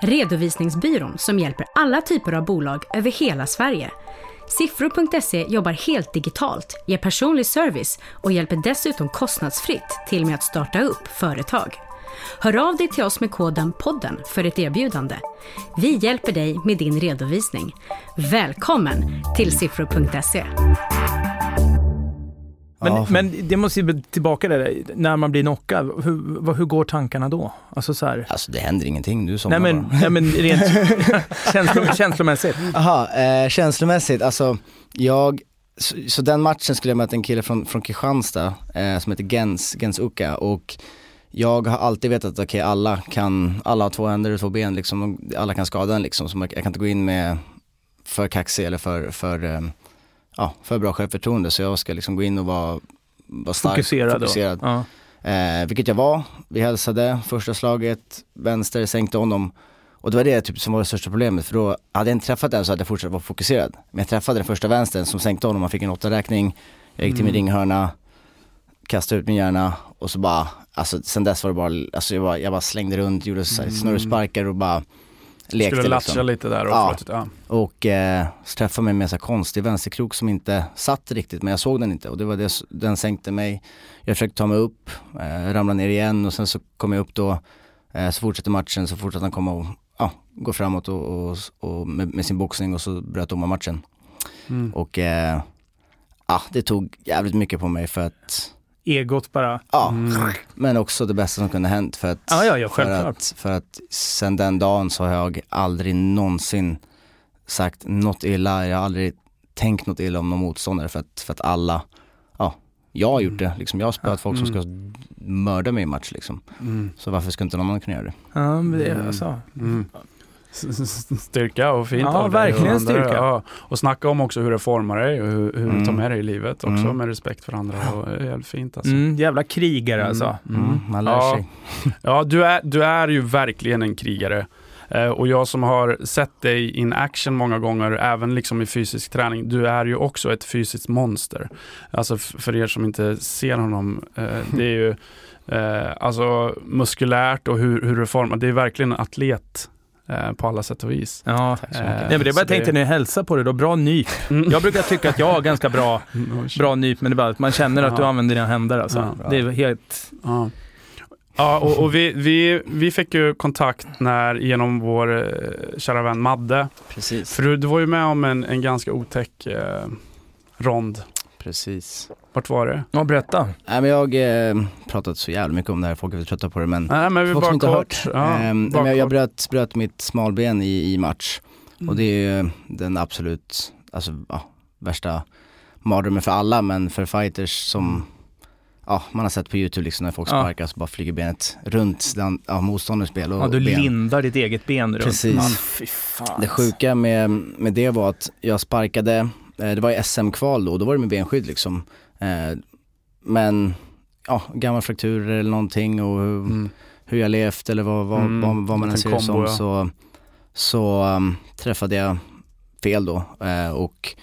redovisningsbyrån som hjälper alla typer av bolag över hela Sverige. Siffror.se jobbar helt digitalt, ger personlig service och hjälper dessutom kostnadsfritt till med att starta upp företag. Hör av dig till oss med koden podden för ett erbjudande. Vi hjälper dig med din redovisning. Välkommen till siffror.se. Men, Ja, men det måste ju bli tillbaka där, när man blir knockad, hur, hur går tankarna då? Alltså så här. Alltså det händer ingenting, du somnar Nej men, bara. nej men rent känslom, känslomässigt. Jaha, eh, känslomässigt, alltså jag, så, så den matchen skulle jag möta en kille från, från Kristianstad eh, som heter Gens, Gens Uka och jag har alltid vetat att okej alla kan, alla har två händer och två ben liksom, och alla kan skada en liksom, så man, jag kan inte gå in med för kaxig eller för, för, eh, ja, för bra självförtroende så jag ska liksom gå in och vara, vara stark, Fokuserad, fokuserad. Ja. Eh, vilket jag var. Vi hälsade, första slaget, vänster, sänkte honom. Och det var det typ som var det största problemet för då hade jag inte träffat den så hade jag fortsatt vara fokuserad. Men jag träffade den första vänstern som sänkte honom, han fick en åttaräkning. Jag gick till min Mm. ringhörna, kastade ut min hjärna och så bara, alltså sen dess var det bara, alltså jag bara, jag bara slängde runt, gjorde mm. snurrsparkar och bara lekte Skulle latcha liksom. lite där och Ja. ja. ja. Och eh, så träffade mig med en så konstig vänsterkrok som inte satt riktigt men jag såg den inte och det var det, den sänkte mig. Jag försökte ta mig upp, eh, ramlade ner igen och sen så kom jag upp då, eh, så fortsatte matchen, så fortsatte han komma och ja, gå framåt och, och, och med, med sin boxning och så bröt domaren matchen. Mm. Och eh, ja, det tog jävligt mycket på mig för att, Egot bara, ja, Mm. men också det bästa som kunde hänt för att, Ja, ja, ja, för att, för att sen den dagen så har jag aldrig någonsin sagt något illa, jag har aldrig tänkt något illa om någon motståndare för att, för att alla, ja, jag har gjort det liksom, jag har spöat folk som ska mörda mig i match liksom. Mm. Så varför ska inte någon annan kunna göra det? ja, men det, Mm. alltså. Mm. Styrka och fint Ja, av dig verkligen och andra. styrka. Ja. Och snacka om också hur det formar dig och hur, hur du tar Mm. med dig i livet också Mm. med respekt för andra. Och det är jävligt fint alltså. Mm, jävla krigare alltså. Mm. Mm, man lär Ja. sig. Ja, du är, du är ju verkligen en krigare. Eh, och jag som har sett dig in action många gånger, även liksom i fysisk träning, du är ju också ett fysiskt monster. Alltså för er som inte ser honom, eh, det är ju eh, alltså muskulärt och hur, hur du formar. Det är verkligen en atlet på alla sätt och vis. Ja. Tack så Eh, mycket. Nej, men det är bara jag tänkte när jag hälsar på dig då, bra nyp. Mm. Jag brukar tycka att jag har ganska bra, bra nyp, men det är bara att man känner att du Ja. använder dina händer alltså. Ja. Det är helt... Ja. Ja, och, och vi, vi, vi fick ju kontakt när, genom vår eh, kära vän Madde. Precis, För du, du var ju med om en, en ganska otäck eh, rond. Precis. Vart var det? Ja, berätta. Nej men jag eh, pratat så jävla mycket om det här, folk är väl trötta på det men Nej, men vi bara inte har kort. hört. Ja, Ehm, bara jag, jag bröt, bröt mitt smalben i, i match. Mm. Och det är ju den absolut, alltså ja, värsta mardrömmen för alla men för fighters som, Mm. ja man har sett på youtube liksom när folk Ja. sparkar så bara flyger benet runt den, ja, motståndarens ben. Och Ja, du ben. lindar ditt eget ben runt. Precis. Ja, fy fan. Det sjuka med, med det var att jag sparkade, eh, det var i SM-kval då, då var det med benskydd liksom. Eh, men, ja, gamla frakturer eller någonting och hur, Mm. hur jag levt eller vad, vad, Mm, vad, vad man än ser det som ja. så, så um, träffade jag fel då eh, och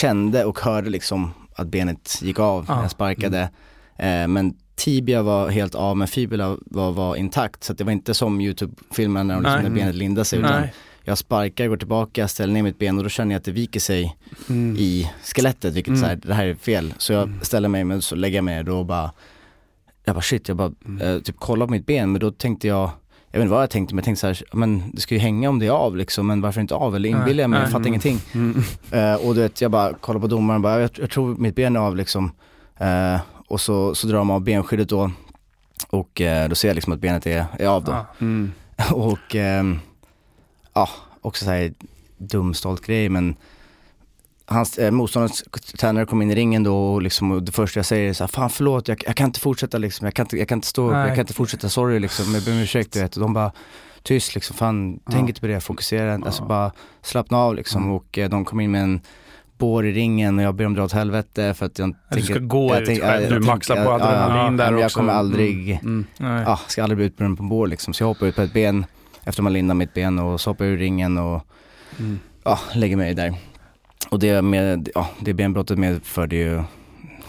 kände och hörde liksom att benet gick av när Ah, jag sparkade. Eh, men tibia var helt av men fibula var, var intakt så det var inte som YouTube-filmen när, liksom, när benet lindade sig utan Nej. Jag sparkar, går tillbaka, ställer ner mitt ben och då känner jag att det viker sig Mm. i skelettet vilket Mm. så här, det här är fel. Så jag Mm. ställer mig men så lägger jag mig då och bara, jag bara shit, jag bara Mm. eh, typ kollar på mitt ben men då tänkte jag, jag vet inte vad jag tänkte men jag tänkte så här, men det ska ju hänga om det är av liksom, men varför inte av? Eller inbillar jag mig? Jag fattar ingenting. Mm. Eh, och du vet, jag bara kollar på domaren och bara, jag, jag tror mitt ben är av liksom. Eh, och så, så drar man av benskyddet då och eh, då ser jag liksom att benet är, är av då. Ja. Mm. Och ehm, ja, också såhär dum stolt grej men hans eh, motståndarens tränare kom in i ringen då och, liksom, och det första jag säger är så här, fan förlåt jag, jag kan inte fortsätta liksom, jag kan inte, jag kan inte stå upp, jag kan inte fortsätta, sorry liksom, jag ber om ursäkt du vet. Och de bara, tyst liksom, fan tänk inte på det, fokusera, alltså bara slappna av liksom. Mm. Och eh, de kom in med en bår i ringen och jag ber dem dra åt helvete för att jag du ska gå ut tänker- själv. jag Du tänker- maxar på ja, adrenalin ja, där Jag också. kommer aldrig, Mm. Nej. ja, ska aldrig bli utbränd på en bår liksom. Så jag hoppar ut på ett ben efter man lindar mitt ben och så hoppar jag ur ringen och Mm. ja, lägger mig där. Och det, med, ja, det benbrottet medförde ju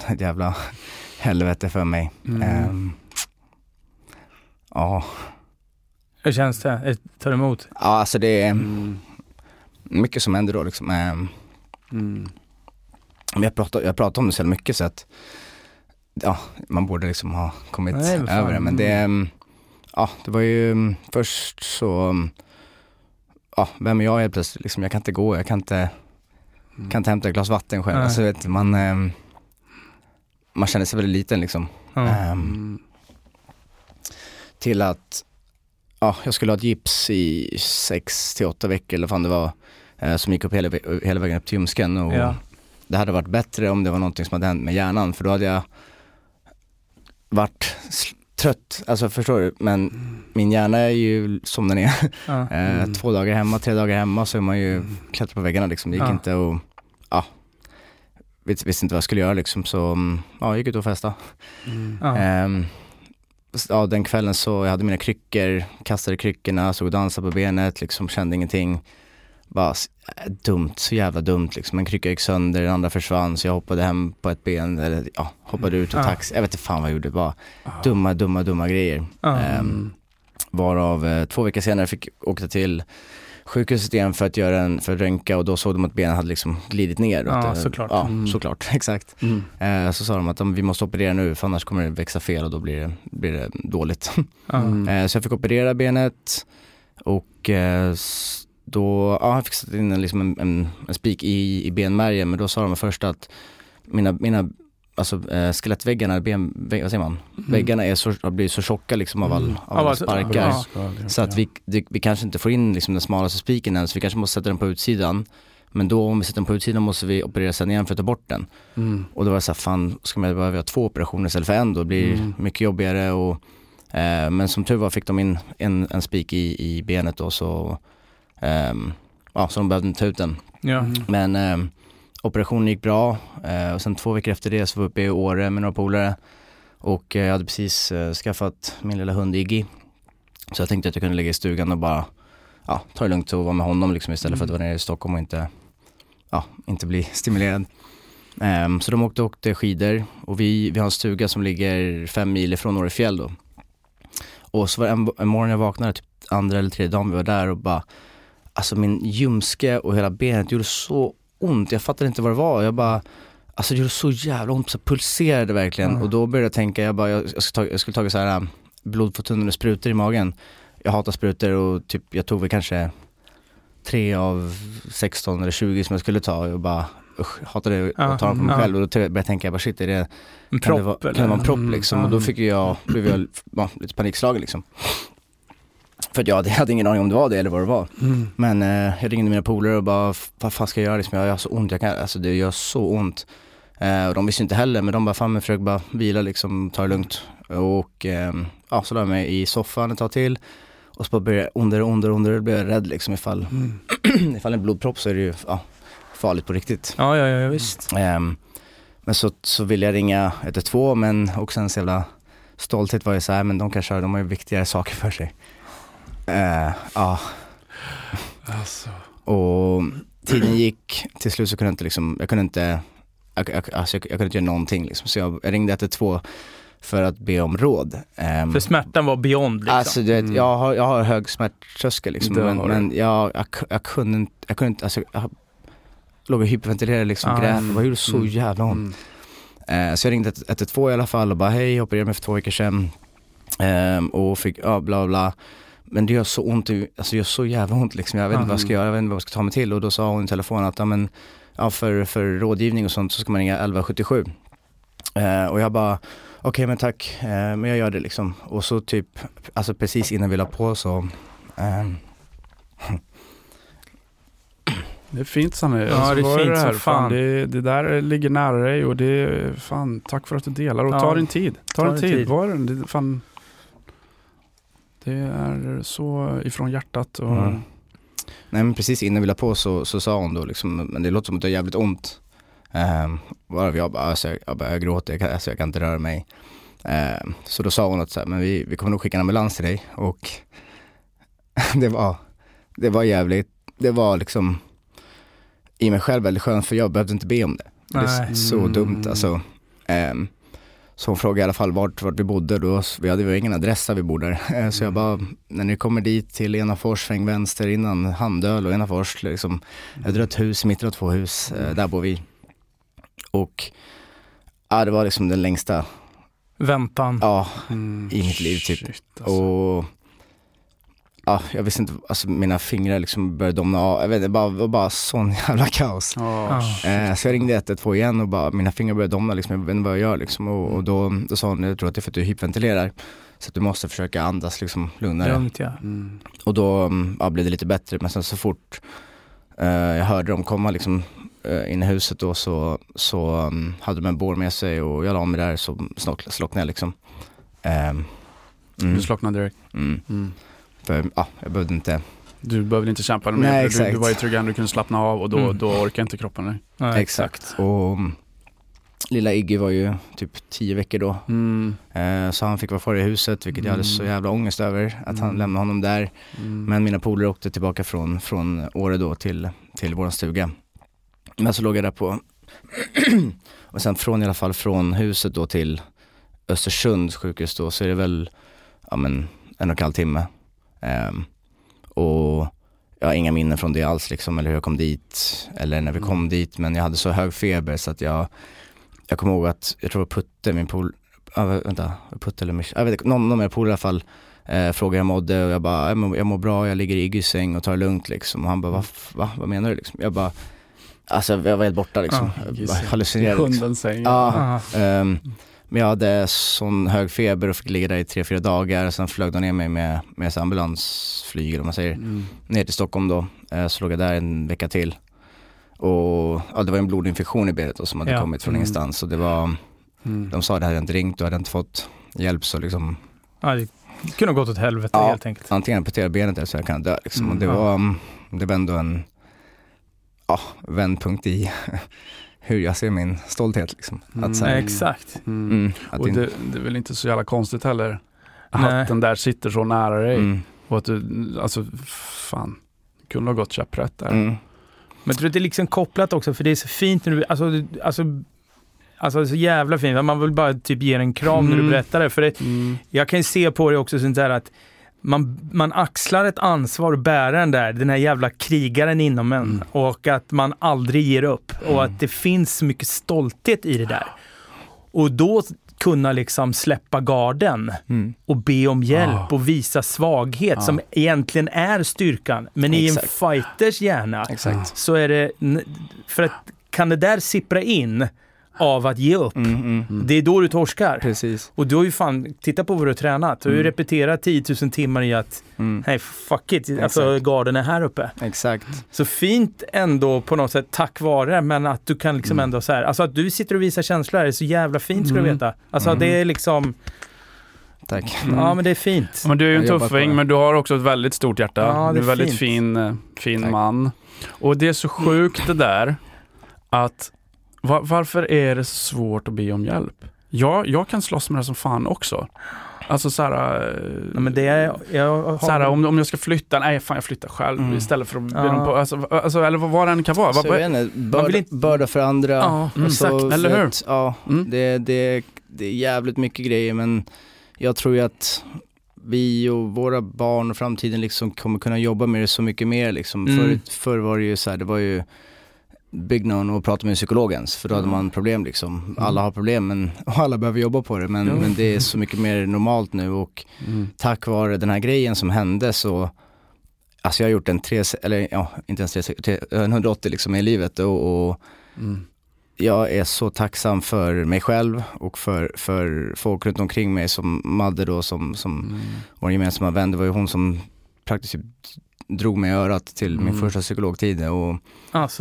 ett jävla helvete för mig. Mm. Ehm, ja, Hur känns det? Tar du emot? ja, alltså det är Mm. mycket som händer då liksom. Ehm, Mm. men jag pratar, jag pratar om det så mycket så att ja, man borde liksom ha kommit Nej, över det. Men det, ehm, ja, det var ju mm, först så, mm, ja, vem är jag helt plötsligt liksom, jag kan inte gå, jag kan inte, Mm. kan inte hämta ett glas vatten själv. Nej. Alltså, vet, man, ehm, man känner sig väldigt liten liksom. Ehm, Mm. till att ja, jag skulle ha ett gips i sex till åtta veckor eller fan det var. Eh, som gick upp hela, hela vägen upp till ljumsken. Och Ja. Det hade varit bättre om det var någonting som hade hänt med hjärnan för då hade jag varit trött, alltså förstår du? Men min hjärna är ju som den är. Ja. Eh, Mm. Två dagar hemma, tre dagar hemma så är man ju klättrar på väggarna liksom. Det gick Ja. inte och ja, vis- visste inte vad jag skulle göra liksom så mm, ja, jag gick ut och festade. Mm. Ja. S- ja, den kvällen så jag hade mina kryckor, kastade kryckorna, såg och dansade på benet, liksom kände ingenting. Bara dumt, så jävla dumt liksom. En krycka gick sönder, den andra försvann så jag hoppade hem på ett ben, eller ja, hoppade ut och Ja. taxi. Jag vet inte fan vad jag gjorde, bara dumma, dumma, dumma grejer. Mm. Varav eh, två veckor senare fick åka till sjukhuset igen för att göra en, för att röntga och då såg de att benen hade liksom glidit ner. Ja, såklart. Ja, Mm. såklart, exakt. Mm. Eh, så sa de att de, vi måste operera nu för annars kommer det växa fel och då blir det, blir det dåligt. Mm. Eh, så jag fick operera benet och eh, då, ja jag fick sätta in en, liksom en, en, en spik i, i benmärgen men då sa de först att mina, mina alltså, eh, skelettväggarna, ben, vägg, vad säger man? Väggarna är så, blivit så tjocka liksom av, all, Mm. av alla sparkar. ja. Så att vi, det, vi kanske inte får in liksom den smalaste spiken än så vi kanske måste sätta den på utsidan. Men då om vi sätter den på utsidan måste vi operera sen igen för att ta bort den. Mm. Och då var det så här, fan ska man behöva göra två operationer istället för en då? Det blir Mm. mycket jobbigare och eh, Men som tur var fick de in en, en spik i, i benet då så ehm, Ja, så de behövde inte ta ut den. Ja. Mm. Men ehm, operationen gick bra eh, och sen två veckor efter det så var jag uppe i Åre med några polare och eh, jag hade precis eh, skaffat min lilla hund Iggy. Så jag tänkte att jag kunde ligga i stugan och bara ja, ta det lugnt och vara med honom liksom istället för att Mm. vara nere i Stockholm och inte, ja, inte bli stimulerad. Ehm, så de åkte och åkte skidor och vi, vi har en stuga som ligger fem mil ifrån Årefjäll då. Och så var en, en morgon jag vaknade, typ andra eller tredje dagen vi var där och bara, alltså min ljumske och hela benet gjorde så ont, jag fattade inte vad det var. Jag bara, alltså det gjorde så jävla ont, så pulserade verkligen. Mm. Och då började jag tänka, jag bara, jag, jag, ta, jag skulle tagit så här äh, blodförtunnande sprutor i magen. Jag hatar sprutor och typ, jag tog väl kanske tre av 16 eller 20 som jag skulle ta och bara usch, jag hatade att ta dem på mig själv och då började jag tänka, bara shit är det, En kan, det propp vara, kan det vara en propp Mm, liksom? Och då fick jag, blev jag ja, lite panikslagen liksom. För att jag hade, ingen aning om det var det eller vad det var. Mm. Men eh, jag ringde mina polare och bara, vad fan ska jag göra liksom? Jag har så ont, jag kan, alltså det gör så ont. Eh, och de visste inte heller, men de bara, fan men försök bara vila liksom, ta det lugnt. Och ehm, ja, så la jag mig i soffan ett tag till. Och så bara började jag ondare och ondare och ondare, blev jag rädd liksom ifall, Mm. ifall är blodpropp så är det ju ja, farligt på riktigt. Ja, ja, ja, visst. Ehm, men så, så ville jag ringa 112 men också en så jävla stolthet var ju så här, men de kanske har, de har ju viktigare saker för sig. Eh, ja, Alltså. och tiden gick, till slut så kunde jag inte liksom, jag kunde inte, jag, jag, alltså jag, jag kunde inte göra någonting liksom. Så jag, jag ringde 112 för att be om råd. Ehm, För smärtan var beyond liksom. Alltså du vet, Mm. jag, har, jag har hög smärttröskel liksom, men, men jag, jag, jag kunde inte, jag kunde inte, alltså jag låg och hyperventilerade liksom, Ah, grät, mm, det gjorde så mm, jävla ont. Mm. Eh, så jag ringde 112 i alla fall och bara hej, jag opererade mig för två veckor sedan. Ehm, och fick, ja bla bla. Men det gör så ont, alltså det gör så jävla ont liksom. Jag vet inte vad jag ska göra, jag vet inte vad jag ska ta mig till. Och då sa hon i telefon att ja, men, ja, för, för rådgivning och sånt så ska man ringa 1177. Eh, och jag bara, okej men tack, eh, men jag gör det liksom. Och så typ, alltså precis innan vi la på så, ehm, Det är fint Sanne. Ja, Alltså, det är fint det som här? fan. Det, det där ligger nära dig och det är fan, tack för att du delar och Ja. ta din tid. Ta, Ta din din tid. tid. Var den, det, fan, det är så ifrån hjärtat. Och, Mm. Nej men precis innan vi la på så, så sa hon då liksom, men det låter som att det är jävligt ont. Um, varav jag bara, alltså, jag, jag, bara, jag gråter, jag kan, alltså, jag kan inte röra mig. Ehm, så då sa hon att så här, men vi, vi kommer nog skicka en ambulans till dig och det var, det var jävligt, det var liksom i mig själv väldigt skönt för jag behövde inte be om det. Det är Nej. så dumt alltså. Ehm, så hon frågade i alla fall vart, vart vi bodde, då, vi hade ju ingen adress där vi bor där. Eh, Så jag bara, när ni kommer dit till Enafors, sväng vänster innan Handöl och Enafors, liksom, ett rött hus, mitt av två hus, eh, där bor vi. Och ja, det var liksom den längsta, Väntan. ja, Mm, i mitt liv, typ. shit, alltså. och ja, jag visste inte, alltså mina fingrar liksom började domna av, jag vet inte, det bara, var bara sån jävla kaos. Shit. Eh, så jag ringde 112 igen och bara, mina fingrar började domna liksom, jag vet inte vad jag gör liksom. Och, och då, då sa hon, jag tror att det är för att du hyperventilerar. Så att du måste försöka andas liksom lugnare. Lugnt ja. Mm. Och då mm, ja, blev det lite bättre, men sen så fort eh, jag hörde dem komma liksom eh, in i huset då så, så um, hade de en bår med sig och jag la mig där så slock- slocknade jag liksom. Ehm, mm, Du slocknade direkt. mm, Mm. För ja, jag behövde inte, Du behövde inte kämpa mer, Nej, för du, exakt. du var i trygg du kunde slappna av och då, Mm. då orkar inte kroppen dig. Nej, exakt. Och mm, lilla Iggy var ju typ tio veckor då. Mm. Eh, så han fick vara kvar i huset, vilket jag hade så Mm. jävla ångest över, att han Mm. lämnade honom där. Mm. Men mina polare åkte tillbaka från, från Åre då till, till vår stuga. Men så låg jag där på, och sen från i alla fall från huset då till Östersunds sjukhus då så är det väl, ja men en och en halv timme. Ehm, och jag har inga minnen från det alls liksom, eller hur jag kom dit, eller när vi kom Mm. dit, men jag hade så hög feber så att jag, jag kommer ihåg att, jag tror Putte, min pol, ja, vänta, Putte eller Mich, jag vet inte, någon, någon av mina polare i alla fall, eh, frågade hur jag mådde och jag bara, jag mår, jag mår bra, jag ligger i Iggys säng och tar det lugnt liksom. Och han bara, va, va, vad menar du liksom? Jag bara, alltså jag var helt borta liksom. Jag bara säng. hallucinerade liksom. Hundens säng. Ja, Ja. ehm, men jag hade sån hög feber och fick ligga där i tre, fyra dagar. Sen flög de ner mig med, med så ambulansflyg eller vad man säger, Mm. ner till Stockholm då. Eh, så låg jag där en vecka till. Och ja, det var en blodinfektion i benet då, som hade Ja. kommit från Mm. ingenstans. Och det var, Mm. de sa det hade jag inte ringt och hade inte fått hjälp så liksom Ja, det kunde ha gått åt helvete Ja. helt enkelt. antingen amputera benet eller så jag kan dö liksom. Mm, och det ja. var, mm, det var ändå en ja, vändpunkt i hur jag ser min stolthet liksom. Mm. Att, så här, Exakt. Mm. mm, att Och det, det är väl inte så jävla konstigt heller. Nej. Att den där sitter så nära dig. mm, Och att du, alltså fan, det kunde ha gått käpprätt där. mm, Men jag tror att det är liksom kopplat också, för det är så fint när du, alltså, du- alltså, alltså det är så jävla fint. Man vill bara typ ge en kram när du Mm. berättar det. För det, Mm. jag kan ju se på det också sånt där att man, man axlar ett ansvar och bärer den där, den här jävla krigaren inom en. Mm. Och att man aldrig ger upp. Och att det finns så mycket stolthet i det där. Och då kunna liksom släppa garden mm. och be om hjälp Ja. och visa svaghet Ja. som egentligen är styrkan. Men i en Exakt. fighters hjärna Exakt. så är det, för att kan det där sippra in av att ge upp, Mm, mm. Mm. det är då du torskar. Precis. Och du har ju fan, titta på vad du har tränat. Du har ju Mm. repeterat 10 000 timmar i att, Mm. nej fuck it, alltså garden är här uppe. Exakt. Så fint ändå på något sätt tack vare, men att du kan liksom Mm. ändå så här, alltså att du sitter och visar känslor är så jävla fint ska du Mm. veta. Alltså Mm. det är liksom, Tack. Mm. ja men det är fint. Men du är ju en tuffing, men du har också ett väldigt stort hjärta. Ja, det du är en väldigt fint. fin, eh, fin Tack. man. Och det är så sjukt det där att va- varför är det så svårt att be om hjälp? Jag, jag kan slåss med det som fan också. Alltså såhär, Ja, men det är, jag har, såhär om, om jag ska flytta, nej fan jag flyttar själv Mm. istället för att be Ja. dem på, alltså, alltså, eller vad, vad det än kan vara. Så vet inte, börda, vill inte- börda för andra. Ja, Mm. Och så- exakt, eller hur? att, Ja, Mm. det, det, det är jävligt mycket grejer men jag tror ju att vi och våra barn och framtiden liksom kommer kunna jobba med det så mycket mer liksom. Mm. Förut, förr var det ju så här, det var ju bygg någon och prata med psykologens för då hade Ja. man problem liksom. Alla har problem men, och alla behöver jobba på det men, men det är så mycket mer normalt nu och Mm. tack vare den här grejen som hände så Alltså jag har gjort en tre, eller ja, inte ens tre, tre, en 180 liksom i livet och, och Mm. jag är så tacksam för mig själv och för, för folk runt omkring mig som Madde då som, som Mm. vår gemensamma vän, det var ju hon som praktiskt drog mig i örat till min Mm. första psykologtid och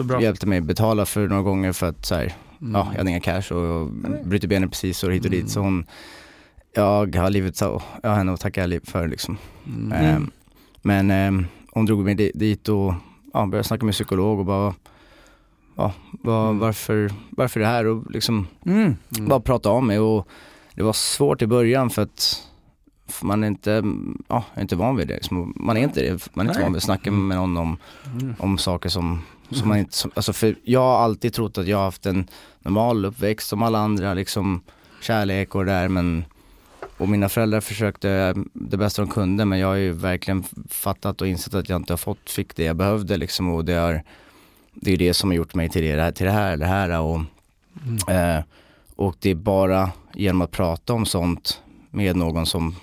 bra. hjälpte mig betala för några gånger för att så här, Mm. ja, jag hade inga cash och jag bryter benet precis och hit och dit. Så hon, jag har livet så, jag har henne att tacka för liksom. Mm. Ehm, men ehm, hon drog mig di- dit och ja, började snacka med psykolog och bara, ja, Mm. varför, varför det här och liksom Mm. Mm. bara prata om mig och det var svårt i början för att för man är inte, ja, är inte van vid det. Liksom. Man är inte det, man är inte Nej. van vid att snacka med någon om, Mm. om saker som, som man inte, som, alltså för jag har alltid trott att jag har haft en normal uppväxt som alla andra, liksom kärlek och det där men och mina föräldrar försökte det bästa de kunde men jag har ju verkligen fattat och insett att jag inte har fått, fick det jag behövde liksom och det har det är det som har gjort mig till det, till det här, det här och Mm. Eh, och det är bara genom att prata om sånt med någon som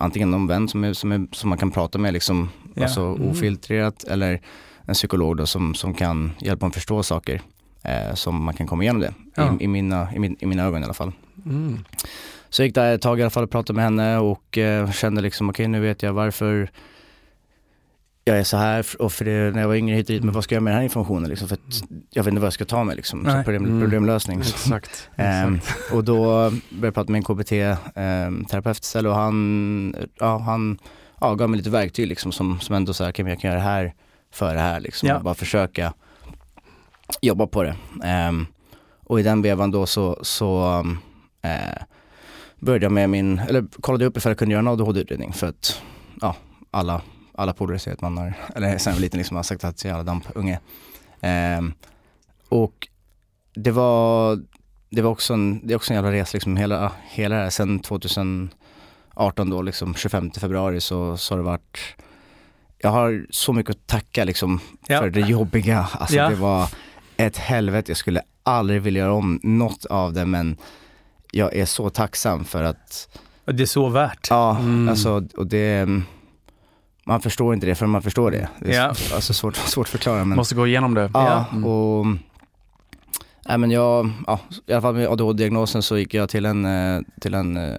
antingen någon vän som, är, som, är, som man kan prata med liksom, Ja. alltså Mm. ofiltrerat eller en psykolog då som, som kan hjälpa en förstå saker eh, som man kan komma igenom det. Ja. I, i, mina, i, min, I mina ögon i alla fall. Mm. Så jag gick där ett tag i alla fall och pratade med henne och eh, kände liksom okej nu vet jag varför jag är så här och för det, när jag var yngre hit och dit, men vad ska jag göra med den här informationen liksom? För att jag vet inte vad jag ska ta med liksom. Så problem, Mm. problemlösning. Exakt. Ehm, Exakt. och då började jag prata med en KBT-terapeut istället och han, ja, han ja, gav mig lite verktyg liksom som, som ändå så här, okay, jag kan göra det här för det här liksom. Ja. Och bara försöka jobba på det. Ehm, och i den vevan då så, så eh, började jag med min, eller kollade upp ifall jag kunde göra en ADHD-utredning för att ja, alla, alla polare säger att man har, eller sen jag var liten liksom har sagt att jag är jävla dampunge. Ehm, och det var, det var också en, det är också en jävla resa liksom hela, hela det här sen 2018 då liksom 25 februari så, så har det varit jag har så mycket att tacka liksom Ja. för det jobbiga. Alltså Ja. det var ett helvete. Jag skulle aldrig vilja göra om något av det men jag är så tacksam för att, Det är så värt. ja Mm. alltså och det, man förstår inte det förrän man förstår det. Det är Ja. alltså svårt, svårt att förklara men Måste gå igenom det. Ja, Mm. och nej, men jag, ja, i alla fall med ADHD-diagnosen så gick jag till en, eh, till en eh,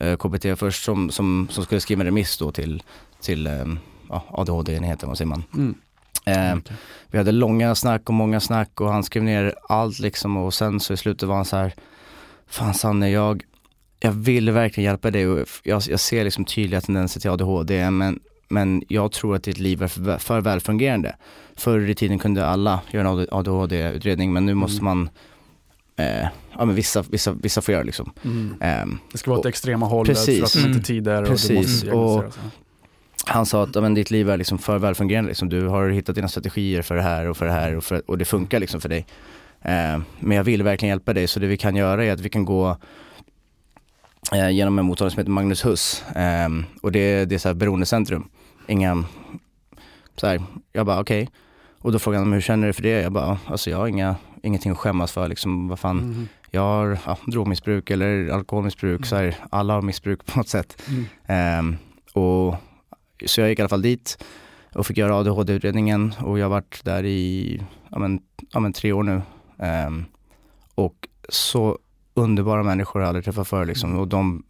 eh, KBT först som, som, som skulle skriva en remiss då till, till eh, ja, ADHD-enheten, vad säger man? Mm. Eh, vi hade långa snack och många snack och han skrev ner allt liksom och sen så i slutet var han så här, fan Sanne jag, jag vill verkligen hjälpa dig och jag, jag ser liksom tydliga tendenser till ADHD men, men jag tror att ditt liv är för, välfungerande. Förr i tiden kunde alla göra en ADHD-utredning men nu måste man, eh, ja men vissa, vissa, vissa får göra liksom. Mm. Ehm, Det ska vara åt Och- extrema hållet Precis. för att de Mm. inte tider och Precis. Och- så. han sa att ja, men ditt liv är liksom för välfungerande, liksom. du har hittat dina strategier för det här och för det här och, för, och det funkar liksom för dig. Eh, men jag vill verkligen hjälpa dig så det vi kan göra är att vi kan gå eh, genom en mottagning som heter Magnus Huss eh, och det, det är så här beroendecentrum. Inga, så här, jag bara okej. Och då frågade han hur känner du för det? Jag bara, alltså jag har inga, ingenting att skämmas för liksom, vad fan. Mm. Jag har ja, drogmissbruk eller alkoholmissbruk, så här, alla har missbruk på något sätt. Mm. Ehm, och, så jag gick i alla fall dit och fick göra ADHD-utredningen och jag har varit där i ja, men, ja, men tre år nu. Ehm, och så underbara människor jag aldrig träffat förr liksom. Och de,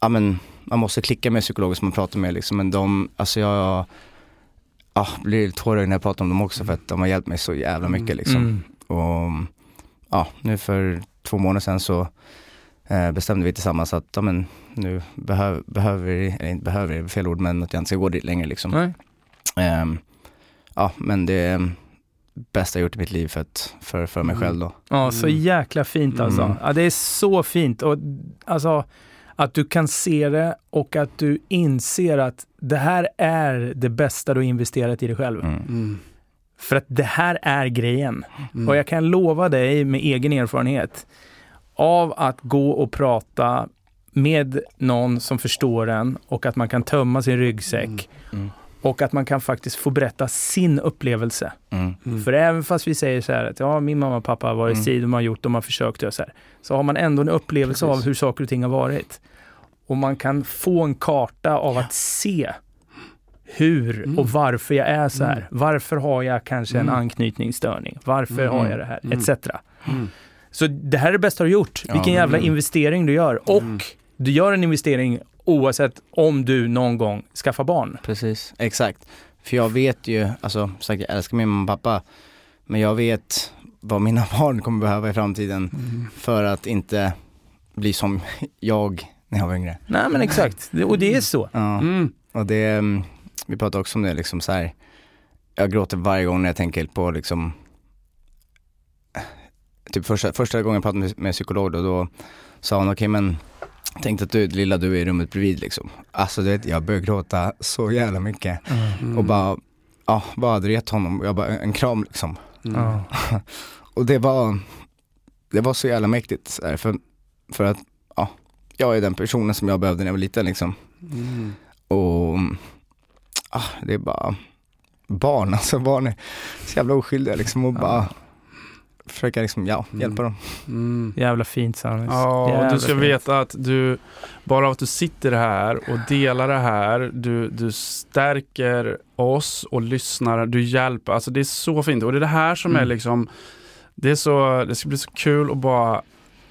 ja men man måste klicka med psykologer som man pratar med liksom. Men de, alltså jag, ja, blir tårögd när jag pratar om dem också för att de har hjälpt mig så jävla mycket liksom. Mm. Och ja, nu för två månader sedan så eh, bestämde vi tillsammans att ja, men, nu behöv, behöver vi, eller inte behöver, fel ord, men att jag inte ska gå dit längre liksom. Nej. Ehm, ja, men det bästa jag gjort i mitt liv för, att, för, för mig Mm. själv då. Ja, så Mm. jäkla fint alltså. Mm. Ja, det är så fint. Och alltså, att du kan se det och att du inser att det här är det bästa du investerat i dig själv. Mm. Mm. För att det här är grejen. Mm. Och jag kan lova dig med egen erfarenhet av att gå och prata med någon som förstår en och att man kan tömma sin ryggsäck Mm. Och att man kan faktiskt få berätta sin upplevelse. Mm. Mm. För även fast vi säger så här att ja, min mamma och pappa har varit Mm. si, de har gjort, de har försökt och så här. Så har man ändå en upplevelse Precis. av hur saker och ting har varit. Och man kan få en karta av att se hur Mm. och varför jag är så här. Mm. Varför har jag kanske en Mm. anknytningsstörning? Varför Mm. har jag det här? Mm. Etc. Mm. Så det här är det bästa du har gjort. Ja, Vilken jävla mm. investering du gör. Och Mm. du gör en investering oavsett om du någon gång skaffar barn. Precis, exakt. För jag vet ju, alltså sagt jag älskar min mamma och pappa, men jag vet vad mina barn kommer behöva i framtiden Mm. för att inte bli som jag när jag var yngre. Nej men exakt, och det är så. Ja. Mm. Och det, mm, vi pratade också om det liksom så här. jag gråter varje gång när jag tänker på liksom, typ första, första gången jag pratade med, med psykolog då, då sa hon okej men tänk att du, lilla du är i rummet bredvid liksom. Alltså du vet, jag började gråta så jävla mycket Mm. och bara, ja du gett honom? Jag bara, en kram liksom. Mm. Ja. Och det var, det var så jävla mäktigt så här, för, för att, ja, jag är den personen som jag behövde när jag var liten liksom. Mm. Och ah, det är bara barn, alltså barn är så jävla oskyldiga liksom och bara försöka liksom, ja, Mm. hjälpa dem. Mm. Jävla fint Sannis. Ja, och Jävla du ska fint. veta att du, bara att du sitter här och delar det här, du, du stärker oss och lyssnar, du hjälper, alltså det är så fint. Och det är det här som är Mm. liksom, det är så, det ska bli så kul att bara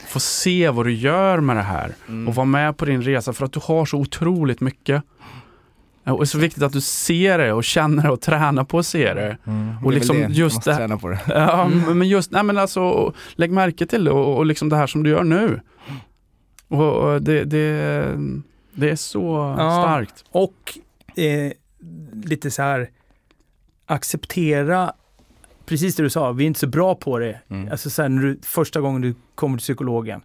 få se vad du gör med det här Mm. och vara med på din resa för att du har så otroligt mycket. Och det är så viktigt att du ser det och känner det och tränar på att se det. Mm. Och Det liksom det, just det- träna på det. Ja, Mm. men just, nej men alltså, lägg märke till det och, och liksom det här som du gör nu. Och, och det, det, det är så Ja. starkt. Och eh, lite så här acceptera precis det du sa, vi är inte så bra på det. Mm. Alltså så här, när du, första gången du kommer till psykologen.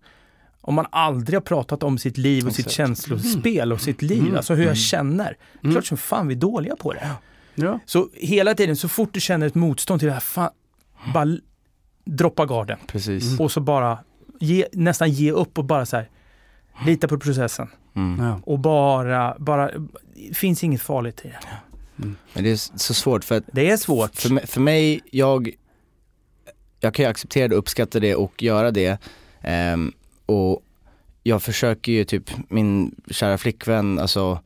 Om man aldrig har pratat om sitt liv och sitt känslospel och sitt liv, Mm. alltså hur jag Mm. känner. Mm. Klart som fan vi är dåliga på det. Ja. Så hela tiden, så fort du känner ett motstånd till det här, fan, bara droppa garden. Precis. Mm. Och så bara ge, nästan ge upp och bara så här, lita på processen. Mm. Ja. Och bara, bara, det finns inget farligt i det. Men det är så svårt för att Det är svårt. För, mig- för mig, jag, jag kan ju acceptera det, uppskatta det och göra det. Ehm, och jag försöker ju typ, min kära flickvän, alltså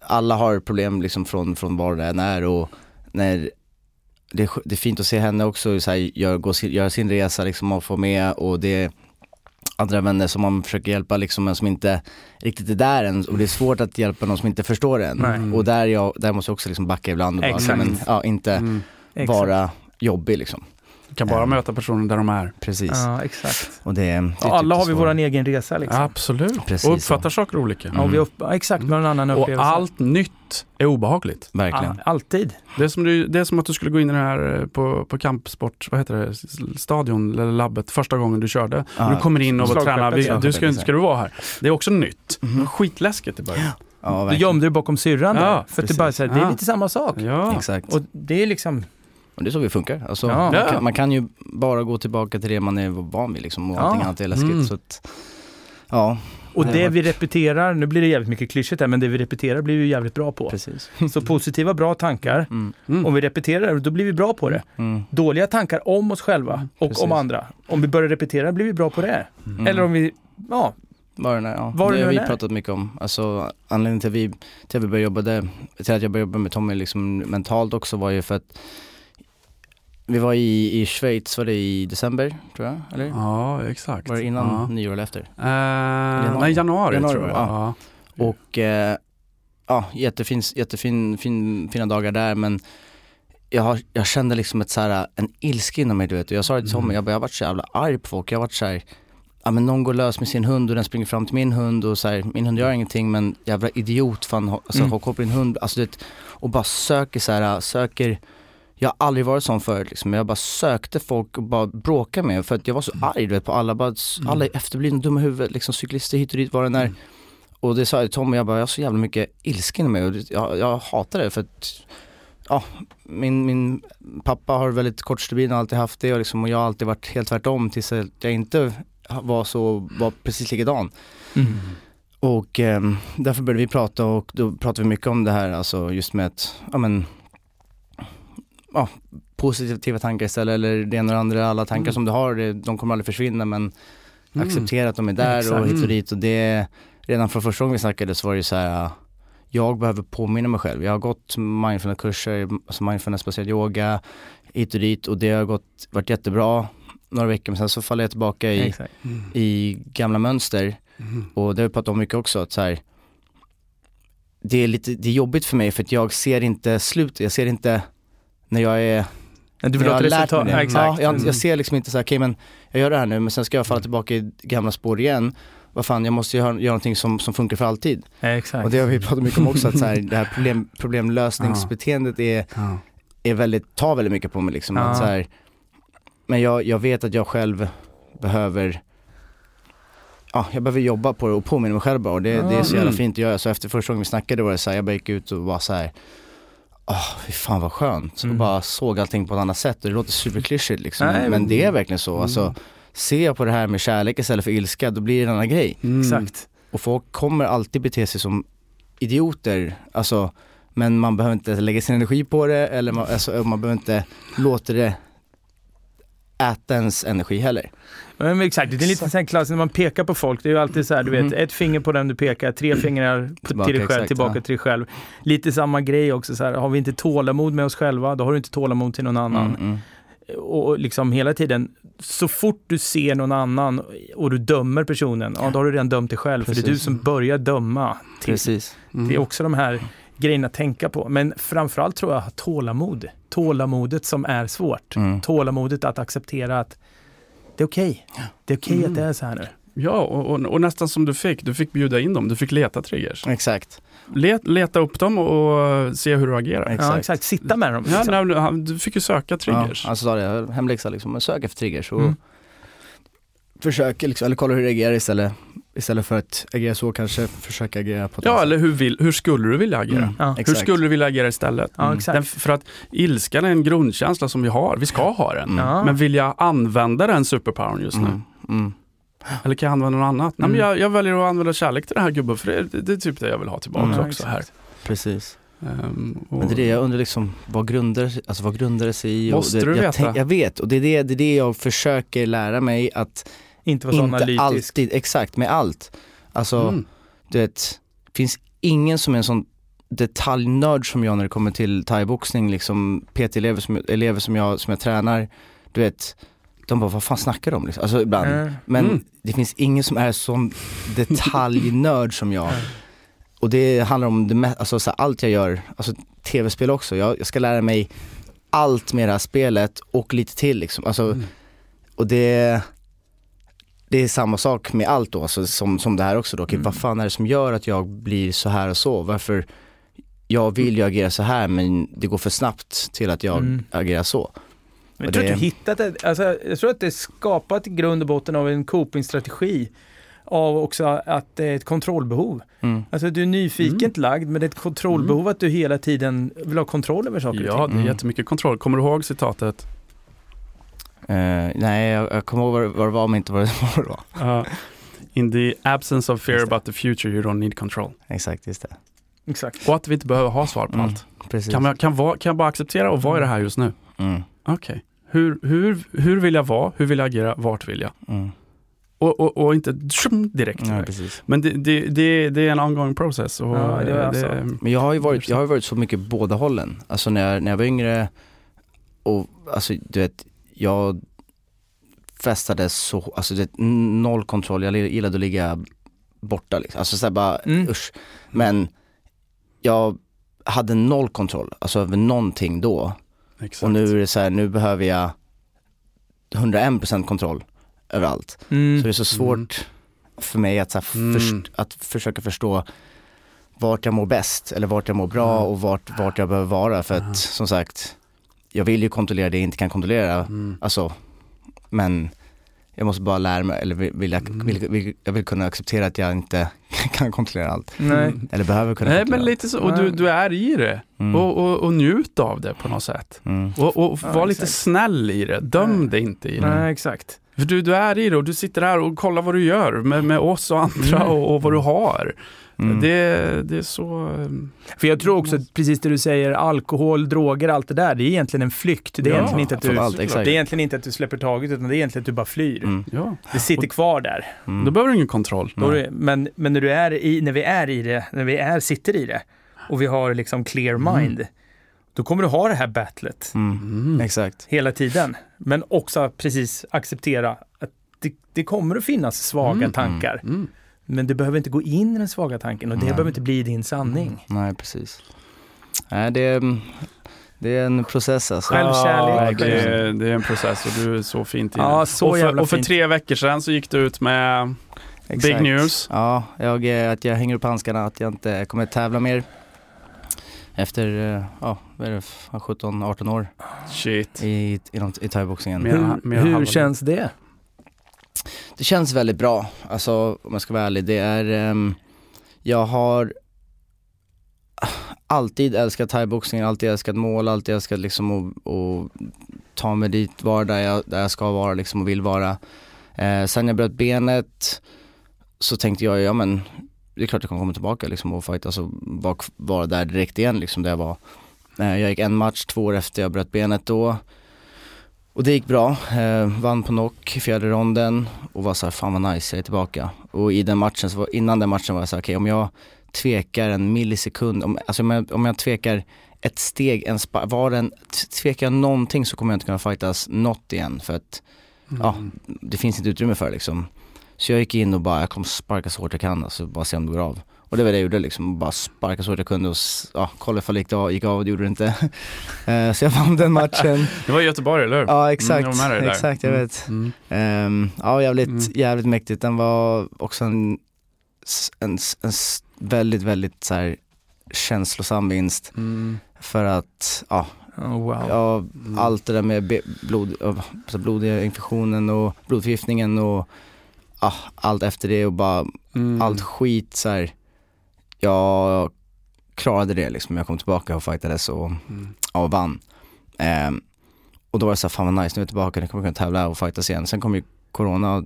alla har problem liksom från, från var det än är och när det, är det är fint att se henne också så här, gör, gå, göra sin resa liksom och få med och det är andra vänner som man försöker hjälpa liksom men som inte riktigt är där än och det är svårt att hjälpa någon som inte förstår än. Nej. Och där, jag, där måste jag också liksom backa ibland och bara, Exakt. men, ja, inte Mm. Vara jobbig liksom. Du kan bara Mm. möta personer där de är. Precis. Ja, exakt. Och det, det är Och typ alla det har vi våran egen resa liksom. Absolut. Precis och uppfattar så. saker olika. Ja, och vi Mm. upp, ja, exakt, med en annan Och upplevelse. allt nytt är obehagligt. Verkligen. Ja, alltid. Det är, som du, det är som att du skulle gå in i det här eh, på, på kampsport, vad heter det, stadion eller labbet första gången du körde. Ja, och du kommer in och tränar, vi, du ska, inte- ska du vara här. Det är också nytt. Mhm. Skitläskigt i början. Ja, Du verkligen. gömde dig bakom syrran där. Ja, för att det, precis. bara, här, det är Ja. lite samma sak. Ja. Exakt. Och det är liksom, Och det är så vi funkar. Alltså, Ja. man, kan, man kan ju bara gå tillbaka till det man är van vid liksom, och Ja. allting annat är läskigt. Mm. Så att, ja, och Det vi repeterar, nu blir det jävligt mycket klyschigt här, men det vi repeterar blir vi jävligt bra på. precis. Så positiva, bra tankar, Mm. Mm. om vi repeterar då blir vi bra på det. Mm. Dåliga tankar om oss själva och Precis. om andra. Om vi börjar repetera blir vi bra på det. Mm. Eller om vi, ja, Vad det, är, ja. Vad det har vi pratat mycket om. Alltså anledningen till att vi, till att vi började jobba där, till att jag började jobba med Tommy liksom mentalt också var ju för att vi var i, i Schweiz, var det i december tror jag? Eller? Ja, exakt. Var det innan Ja. nyår eller efter? Eh, nej, januari, Januari, tror jag. ja. Ja. Och eh, ja, jättefin, jättefin, fin, fina dagar där men jag, jag kände liksom ett så här, en ilska inom mig du vet. Och jag sa det till Tommy, Mm. jag, bara, jag har varit så jävla arg på folk. Jag har varit så här, ja men någon går lös med sin hund och den springer fram till min hund och så här, min hund gör ingenting men jävla idiot fan, alltså, Mm. på din hund. Alltså det, och bara söker så här, söker jag har aldrig varit sån förut liksom. Jag bara sökte folk och bara bråkade med för att jag var så arg du vet på alla. Bara, Mm. alla är efterblivna, dumma huvudet, liksom cyklister hit och dit, var den är. Mm. Och det sa jag till Tommy, jag bara, jag har så jävla mycket ilska i mig och det- jag, jag hatar det för att Ja, min, min pappa har väldigt kort stubin och alltid haft det och, liksom, och jag har alltid varit helt tvärtom tills jag inte var så, var precis likadan. mm. Och ehm, därför började vi prata och då pratade vi mycket om det här, alltså just med att, ja men, ja, positiva tankar istället eller det ena och det andra, alla tankar Mm. som du har, det, de kommer aldrig försvinna men Mm. acceptera att de är där och Exakt. hit och Mm. dit och det, redan från första gången vi snackade så var det så här. jag behöver påminna mig själv. Jag har gått mindfulness-kurser, alltså mindfulness-baserad yoga, hit och dit och det har gått, varit jättebra några veckor men sen så faller jag tillbaka i. Mm. i gamla mönster Mm. och det har vi pratat om mycket också att så här, det är lite, det är jobbigt för mig för att jag ser inte slutet, jag ser inte när jag är Du vill ha ett resultat? Ja, exakt. Ja, jag, Mm. jag ser liksom inte så här, okej men jag gör det här nu men sen ska jag falla tillbaka i gamla spår igen. Vad fan, jag måste göra, göra någonting som, som funkar för alltid. Ja, exakt. Och det har vi pratat mycket om också, att så här, det här problem, problemlösningsbeteendet är, är väldigt, tar väldigt mycket på mig liksom. Att så här, men jag, jag vet att jag själv behöver Ja, jag behöver jobba på det och påminna mig själv bara och det, det är så jävla Mm. fint att göra. Så efter första gången vi snackade var det så här, jag bara gick ut och var så här. Åh, fy fan vad skönt. Mm. Och bara såg allting på ett annat sätt. Och det låter superklyschigt liksom. Nej, men, det är verkligen så. Alltså, Mm. ser jag på det här med kärlek istället för ilska, då blir det en annan grej. Mm. Exakt. Och folk kommer alltid bete sig som idioter, alltså, men man behöver inte lägga sin energi på det eller man, alltså, man behöver inte låta det äta ens energi heller. Men exakt, det är lite sån klass när man pekar på folk. Det är ju alltid så här, du vet, Mm. ett finger på den du pekar, tre fingrar Tillbaka, till dig själv, exakt, tillbaka ja. till dig själv. Lite samma grej också, så här, har vi inte tålamod med oss själva, då har du inte tålamod till någon annan. Mm, mm. Och liksom hela tiden, så fort du ser någon annan och du dömer personen, ja, då har du redan dömt dig själv. För det är du Precis. som börjar döma. Till. Precis. Mm. Det är också de här grejerna att tänka på. Men framförallt tror jag tålamod. Tålamodet som är svårt. Mm. Tålamodet att acceptera att det är okej. Det är okej Mm. att det är så här nu. Ja, och, och, och nästan som du fick. Du fick bjuda in dem. Du fick leta triggers. Exakt. Let, leta upp dem och se hur du agerar. Exakt. Ja, exakt. Sitta med dem. Ja, nej, du fick ju söka triggers. Ja, alltså det, hemläxa liksom, men sök efter triggers och Mm. försök liksom, eller kolla hur du reagerar istället. Istället för att agera så kanske försöka agera på ett Ja, eller hur, vill, hur skulle du vilja agera? Mm. Ja. Hur skulle du vilja agera istället? Ja, Mm. exakt. Den, för att ilskan är en grundkänsla som vi har. Vi ska ha den. Mm. Men vill jag använda den superpowern just nu? Mm. Mm. Eller kan jag använda något annat? Nej, men Mm. jag, jag väljer att använda kärlek till den här gubben för det, det är typ det jag vill ha tillbaka Mm. också här. Precis. Ehm, och- Men det är det jag undrar liksom, vad grundar, alltså vad grundar det sig i? Och Måste det, du jag, veta? tänk- jag vet, och det är det, det är det jag försöker lära mig att Inte vara så inte analytisk. alltid, exakt med allt. Alltså, Mm. du vet, finns ingen som är en sån detaljnörd som jag när det kommer till thaiboxning, liksom PT-elever som, elever som, jag, som jag tränar, du vet, de bara vad fan snackar de om? Liksom? Alltså ibland. Mm. Men Mm. det finns ingen som är sån detaljnörd som jag. Och det handlar om det alltså, så här, allt jag gör, alltså tv-spel också. Jag, jag ska lära mig allt med det här spelet och lite till liksom. Alltså, Mm. och det, det är samma sak med allt då, alltså, som, som det här också då. Okej, Mm. Vad fan är det som gör att jag blir så här och så? Varför jag vill ju agera så här men det går för snabbt till att jag Mm. agerar så. Men jag tror det- att du hittat ett, alltså, jag tror att det är skapat i grund och botten av en copingstrategi. Av också att det är ett kontrollbehov. Mm. Alltså du är nyfikent Mm. lagd men det är ett kontrollbehov att du hela tiden vill ha kontroll över saker och Ja, ting. det är Mm. jättemycket kontroll. Kommer du ihåg citatet? Eh, nej, jag, jag kommer ihåg vad, det var men inte vad det var. Uh, in the absence of fear about the future you don't need control. Exakt, just det. Exakt. Och att vi inte behöver ha svar på Mm. allt. Precis. Kan, man, kan, vara, kan jag bara acceptera och vara i det här just nu? Mm. Okej. Hur, hur, hur vill jag vara? Hur vill jag agera? Vart vill jag? Mm. Och, och, och inte tjum, direkt. Precis. Men det, det, det, det är en ongoing process. Och Ja, det är alltså- Men jag har ju varit, jag har varit så mycket båda hållen. Alltså när jag, när jag var yngre och alltså du vet, jag festade så, alltså det, noll kontroll, jag gillade att ligga borta liksom. Alltså såhär bara, Mm. usch. Men jag hade noll kontroll, alltså över någonting då. Exakt. Och nu är det så här, nu behöver jag 101% kontroll över allt. Mm. Så det är så svårt Mm. för mig att, så här, Mm. först, att försöka förstå vart jag mår bäst eller vart jag mår bra Mm. och vart, vart jag behöver vara för att Mm. som sagt, jag vill ju kontrollera det jag inte kan kontrollera. Mm. Alltså, men jag måste bara lära mig, eller vill, jag, Mm. vill, vill, jag vill kunna acceptera att jag inte kan kontrollera allt. Nej. Eller behöver kunna Nej kontrollera men lite så, och du, du är i det. Mm. Och, och, och njut av det på något sätt. Mm. Och, och Ja, var lite exakt. snäll i det. Döm Nej. dig inte i det. Nej, exakt. För du, du är i det och du sitter här och kollar vad du gör med, med oss och andra Mm. och, och vad du har. Mm. Det, det är så... ehm, För jag tror också att precis det du säger, alkohol, droger, allt det där, det är egentligen en flykt. Det är Ja, egentligen inte att du, allt, det är egentligen inte att du släpper taget, utan det är egentligen att du bara flyr. Mm. Ja, Det sitter kvar där. Mm. då behöver du ingen kontroll. Det, men, men när, du är i, när vi är i det, när vi är, sitter i det och vi har liksom clear mind, då kommer du ha det här battlet Mm. Mm. Exakt. hela tiden. Men också precis acceptera att det, det kommer att finnas svaga Mm, tankar. Mm. Men du behöver inte gå in i den svaga tanken och det Nej. behöver inte bli din sanning. Nej, precis. Nej, det är, det är en process alltså. Självkärlek. Ja, det, är, det är en process och du är så fint inne. Ja, så och, för, och för tre veckor sedan så gick du ut med Big Exakt. news. Ja, jag, eh, att jag hänger upp handskarna, att jag inte kommer tävla mer. Efter, eh, ja, vad är det, 17-18 år Shit. i, inom, i thaiboxningen. Hur, hur känns det? Det känns väldigt bra, alltså om jag ska vara ärlig. Det är, ehm, jag har alltid älskat thaiboxning, alltid älskat mål, alltid älskat liksom att, att ta mig dit, vara där jag, där jag ska vara liksom och vill vara. Eh, sen jag bröt benet så tänkte jag, ja men det är klart jag kommer komma tillbaka liksom och fightas och vara, vara där direkt igen liksom där jag var. Eh, jag gick en match två år efter jag bröt benet då. Och det gick bra, eh, vann på knock i fjärde ronden och var såhär, fan vad nice, jag är tillbaka. Och i den matchen, så var, innan den matchen var jag såhär, okej om jag tvekar en millisekund, om, alltså om jag, om jag tvekar ett steg, en spa, var den, tvekar jag någonting så kommer jag inte kunna fightas något igen för att ja, det finns inte utrymme för det, liksom. Så jag gick in och bara, jag kommer sparka så hårt jag kan, alltså bara se om det går av. Och det var det jag gjorde liksom, bara sparka så hårt jag kunde och ja, kolla ifall det gick av, gick av, det gjorde det inte. Eh, så jag vann den matchen. Det var i Göteborg, eller hur? Ja exakt, Mm, jag där. exakt jag Mm. vet. Mm. Ehm, ja jävligt, Mm. jävligt mäktigt. Den var också en, en, en väldigt, väldigt så här känslosam vinst. Mm. För att, ja, Oh, wow. ja Mm. allt det där med blod, blodiga infektionen och blodförgiftningen och ja, allt efter det och bara Mm. allt skit så här. Jag klarade det liksom, jag kom tillbaka och fightades och Mm. och vann. Ehm, och då var det så här, fan vad nice, nu är jag tillbaka, nu kommer jag kunna tävla och fightas igen. Sen kom ju corona,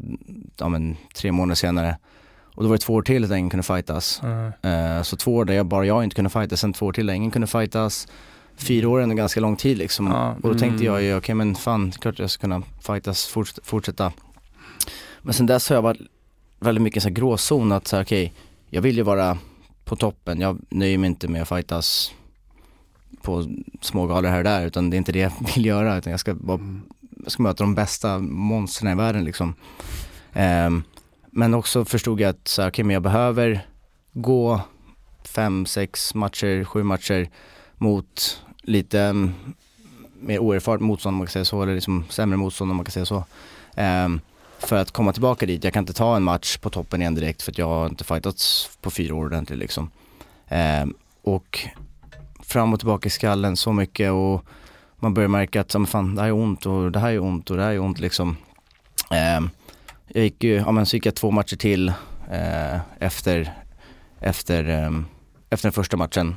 ja men tre månader senare. Och då var det två år till där ingen kunde fightas. Mm. Eh, så två år där jag, bara jag inte kunde fightas, sen två år till där ingen kunde fightas. Fyra år är en ganska lång tid liksom. Ja, och då tänkte mm. jag ju, okej men fan, klart jag ska kunna fightas, forts- fortsätta. Men sen dess har jag varit väldigt mycket så här gråzon att så här, okej, jag vill ju vara på toppen, jag nöjer mig inte med att fightas på små galor här och där utan det är inte det jag vill göra utan jag ska, vara, Mm. jag ska möta de bästa monstren i världen liksom. Ehm, men också förstod jag att så här, okej men jag behöver gå fem, sex matcher, sju matcher mot lite mm, mer oerfaret motstånd om man kan säga så, eller liksom sämre motstånd om man kan säga så. Ehm, för att komma tillbaka dit, jag kan inte ta en match på toppen igen direkt för att jag har inte fightats på fyra år ordentligt liksom. Ehm, och fram och tillbaka i skallen så mycket och man börjar märka att, ja, men fan, det här är ont och det här är ont och det här är ont liksom. Ehm, jag gick ju, ja men så gick jag två matcher till eh, efter, efter, ehm, efter den första matchen.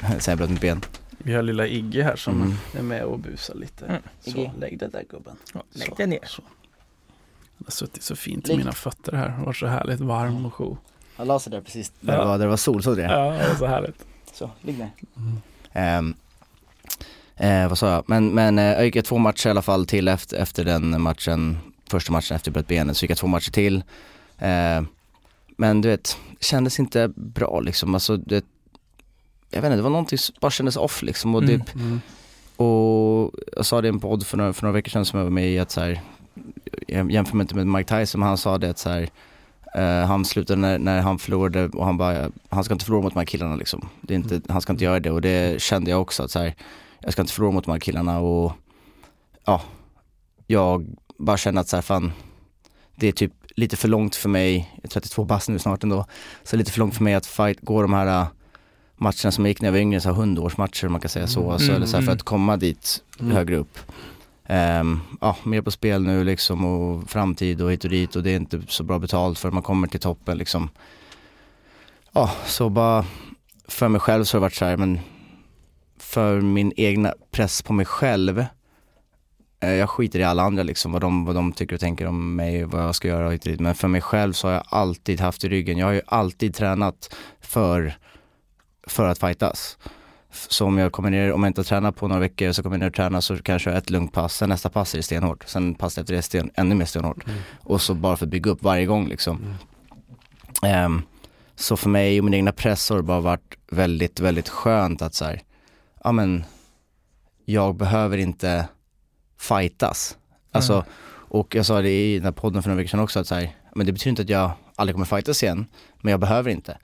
Sen jag bröt mitt ben. Vi har lilla Igge här som Mm. är med och busar lite. Mm. Så, lägg det där gubben. lägg Så, det ner. Så. Det har suttit så fint i mina fötter här. Det var så härligt varm och god. Han la sig där precis där, Ja. det, var, där det var sol, så det? Ja, det var så härligt. Så, ligg ner. Mm. Ehm, eh, vad sa jag? Men, men eh, jag gick två matcher i alla fall till efter, efter den matchen, första matchen efter jag bröt benet, så gick jag två matcher till. Eh, men du vet, kändes inte bra liksom. Alltså, det, jag vet inte, det var någonting som bara kändes off liksom. Och, Mm. det, Mm. och jag sa det i en podd för några, för några veckor sedan som jag var med i att så här, jag jämför mig inte med Mike Tyson, men han sa det att så här, eh, han slutade när, när han förlorade och han bara, han ska inte förlora mot de här killarna liksom. Det är inte, han ska inte göra det och det kände jag också att så här, jag ska inte förlora mot de här killarna och ja, jag bara känner att så här, fan, det är typ lite för långt för mig, jag är 32 bast nu snart ändå, så lite för långt för mig att fight, gå de här äh, matcherna som jag gick när jag var yngre, så här hundårsmatcher om man kan säga så, Mm. alltså, eller så här, för Mm. att komma dit Mm. högre upp. Ehm, ja, mer på spel nu liksom och framtid och hit och dit och det är inte så bra betalt för man kommer till toppen liksom. Ja, så bara för mig själv så har det varit så här, men för min egna press på mig själv, eh, jag skiter i alla andra liksom, vad de, vad de tycker och tänker om mig, vad jag ska göra och hit och dit. Men för mig själv så har jag alltid haft i ryggen, jag har ju alltid tränat för, för att fightas. Så om jag kommer ner, om jag inte har tränat på några veckor så kommer jag ner och träna så kanske jag har ett lugnt pass, sen nästa pass är det stenhårt, sen passet efter det är sten, ännu mer stenhårt. Mm. Och så bara för att bygga upp varje gång liksom. Mm. Ehm, så för mig och min egna press har det bara varit väldigt, väldigt skönt att så här, ja men jag behöver inte fightas. Alltså, Mm. och jag sa det i den här podden för några veckor sedan också att så här, men det betyder inte att jag aldrig kommer fightas igen, men jag behöver inte.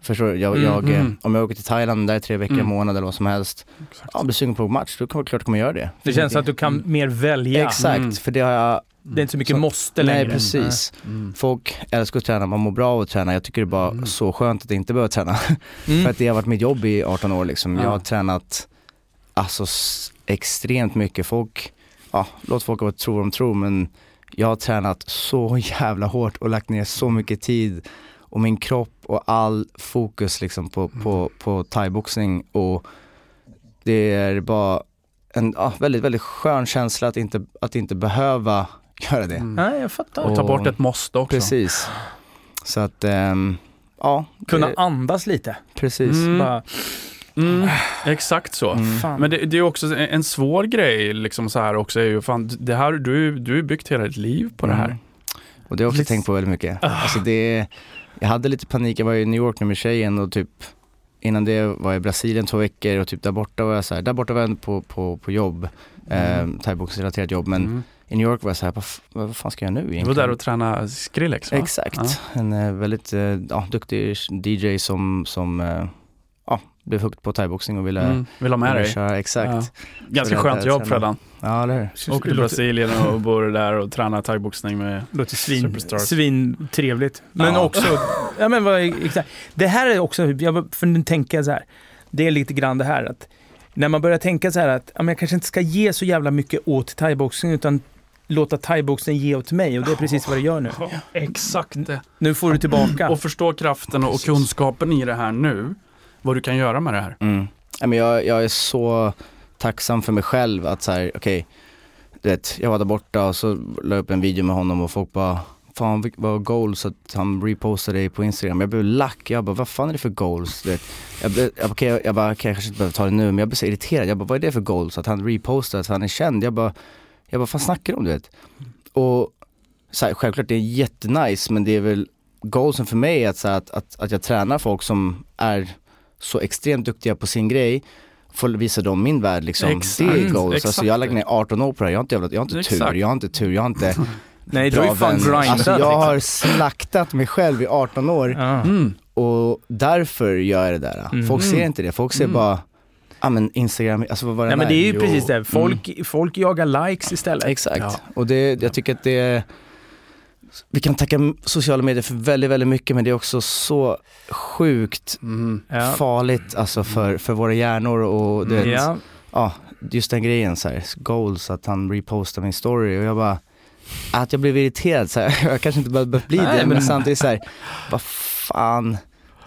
Förstår du? Jag, Mm, jag, mm. om jag åker till Thailand där tre veckor, en Mm. månad eller vad som helst, Exakt. ja, blir sugen på match, då kommer klart jag kommer göra det. Det känns att du kan mer välja. Exakt, Mm. för det har jag, Det är inte så mycket Så- måste längre. nej precis. Mm. Folk älskar att träna, man mår bra av att träna. Jag tycker det är bara Mm. så skönt att inte behöva träna. Mm. För att det har varit mitt jobb i 18 år liksom. Jag Ja. har tränat alltså extremt mycket. Folk, ja, låt folk vad tro de tror men jag har tränat så jävla hårt och lagt ner så mycket tid och min kropp och all fokus liksom på, på, på thaiboxning och det är bara en ja, väldigt, väldigt skön känsla att inte, att inte behöva göra det. Mm. Nej, jag fattar. Och- Ta bort ett måste också. Precis. Så att, ehm, ja. Kunna det- andas lite. Precis. Mm. Bara, Mm. Exakt så. Mm. Men det, det är också en svår grej liksom så här också är ju fan, det här, du, du är byggt hela ditt liv på det här. Mm. Och det har jag också Lite- tänkt på väldigt mycket. Ah. Alltså det, jag hade lite panik, jag var i New York nu med tjejen och typ innan det var jag i Brasilien två veckor och typ där borta var jag så här, där borta var jag på, på, på jobb, Mm. eh, thaiboxningsrelaterat jobb men Mm. i New York var jag så här, vad, vad fan ska jag nu Du egentligen? var där och tränade Skrillex va? Exakt, en eh, väldigt eh, ja, duktig DJ som, som eh, ja, blev hooked på thaiboxning och ville, Mm. Vill ha med ville dig. köra, exakt. Ja. Ganska det- skönt jobb. Freddan. Ja, eller hur? Åker till Brasilien och bor där och tränar thaiboxning med låter svin, Superstars. svin trevligt. Men Ja. också, ja men vad, exakt. Det här är också, jag, för jag så här, det är lite grann det här att när man börjar tänka så här att ja, men jag kanske inte ska ge så jävla mycket åt thaiboxning utan låta thaiboxning ge åt mig och det är precis vad det gör nu. Exakt det. Nu får du tillbaka. Och förstå kraften och kunskapen i det här nu. Vad du kan göra med det här. Mm. Men jag, jag är så tacksam för mig själv att så här, okej, du vet, jag var där borta och så la jag upp en video med honom och folk bara Fan vad goals att han repostade dig på Instagram. Jag blev lack, jag bara vad fan är det för goals? Du vet, jag, blev, jag, okay, jag, jag bara, okay, jag kanske inte behöver ta det nu men jag blev så irriterad. Jag bara vad är det för goals? Att han repostar, att han är känd. Jag bara, jag bara vad fan snackar du om du vet? Och så här, självklart det är jättenice men det är väl goalsen för mig är att, så här, att, att, att jag tränar folk som är så extremt duktiga på sin grej får visa dem min värld liksom. Exakt, det är goals. exakt. Alltså jag har lagt ner 18 år på det här, jag har inte, jävla, jag har inte tur, jag har inte tur, jag har inte Nej, du har ju fan vänner. grindat. Alltså jag liksom. har slaktat mig själv i 18 år Ja. Mm. och därför gör jag det där. Mm. Folk ser inte det, folk ser Mm. bara, ja men Instagram, alltså vad var det Nej, men det är ju Jo. precis det. Folk, folk jagar likes istället. Exakt, Ja. och det, jag tycker att det är, vi kan tacka sociala medier för väldigt, väldigt mycket men det är också så sjukt Mm. Ja. farligt alltså för, för våra hjärnor och du vet, ja. Ja. just den grejen så här, goals, att han repostar min story och jag bara, att jag blev irriterad så här, jag kanske inte behövt bli Nej, det men, men- samtidigt så här, vad fan,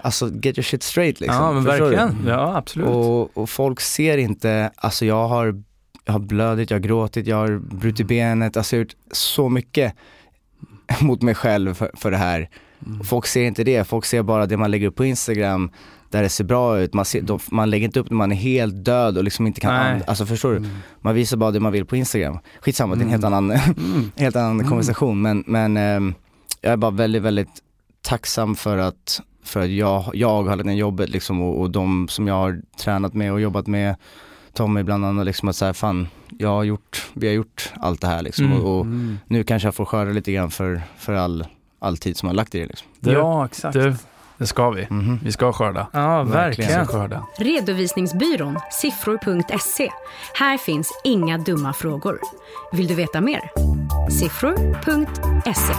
alltså get your shit straight liksom. ja, men Förstår du? verkligen. Ja, absolut. Och, och folk ser inte, alltså jag har, jag har blödit, jag har gråtit, jag har brutit benet, alltså jag har gjort så mycket mot mig själv för, för det här. Mm. Folk ser inte det, folk ser bara det man lägger upp på Instagram där det ser bra ut. Man, ser, de, man lägger inte upp när man är helt död och liksom inte kan andas. Alltså förstår du? Mm. Man visar bara det man vill på Instagram. Skitsamma, det är en helt Mm. annan, Mm. helt annan Mm. konversation. Men, men ehm, jag är bara väldigt, väldigt tacksam för att, för att jag, jag har lagt ner jobbet liksom och, och de som jag har tränat med och jobbat med, Tommy bland annat, liksom att säga fan, jag har gjort, vi har gjort allt det här liksom Mm. och, och Mm. nu kanske jag får skörda lite grann för, för all, all tid som jag har lagt i det liksom. Du, ja, exakt. du, det ska vi. Mhm. Vi ska skörda. ja, verkligen. Verkligen. skörda. Redovisningsbyrån siffror.se. Här finns inga dumma frågor. Vill du veta mer? Siffror.se.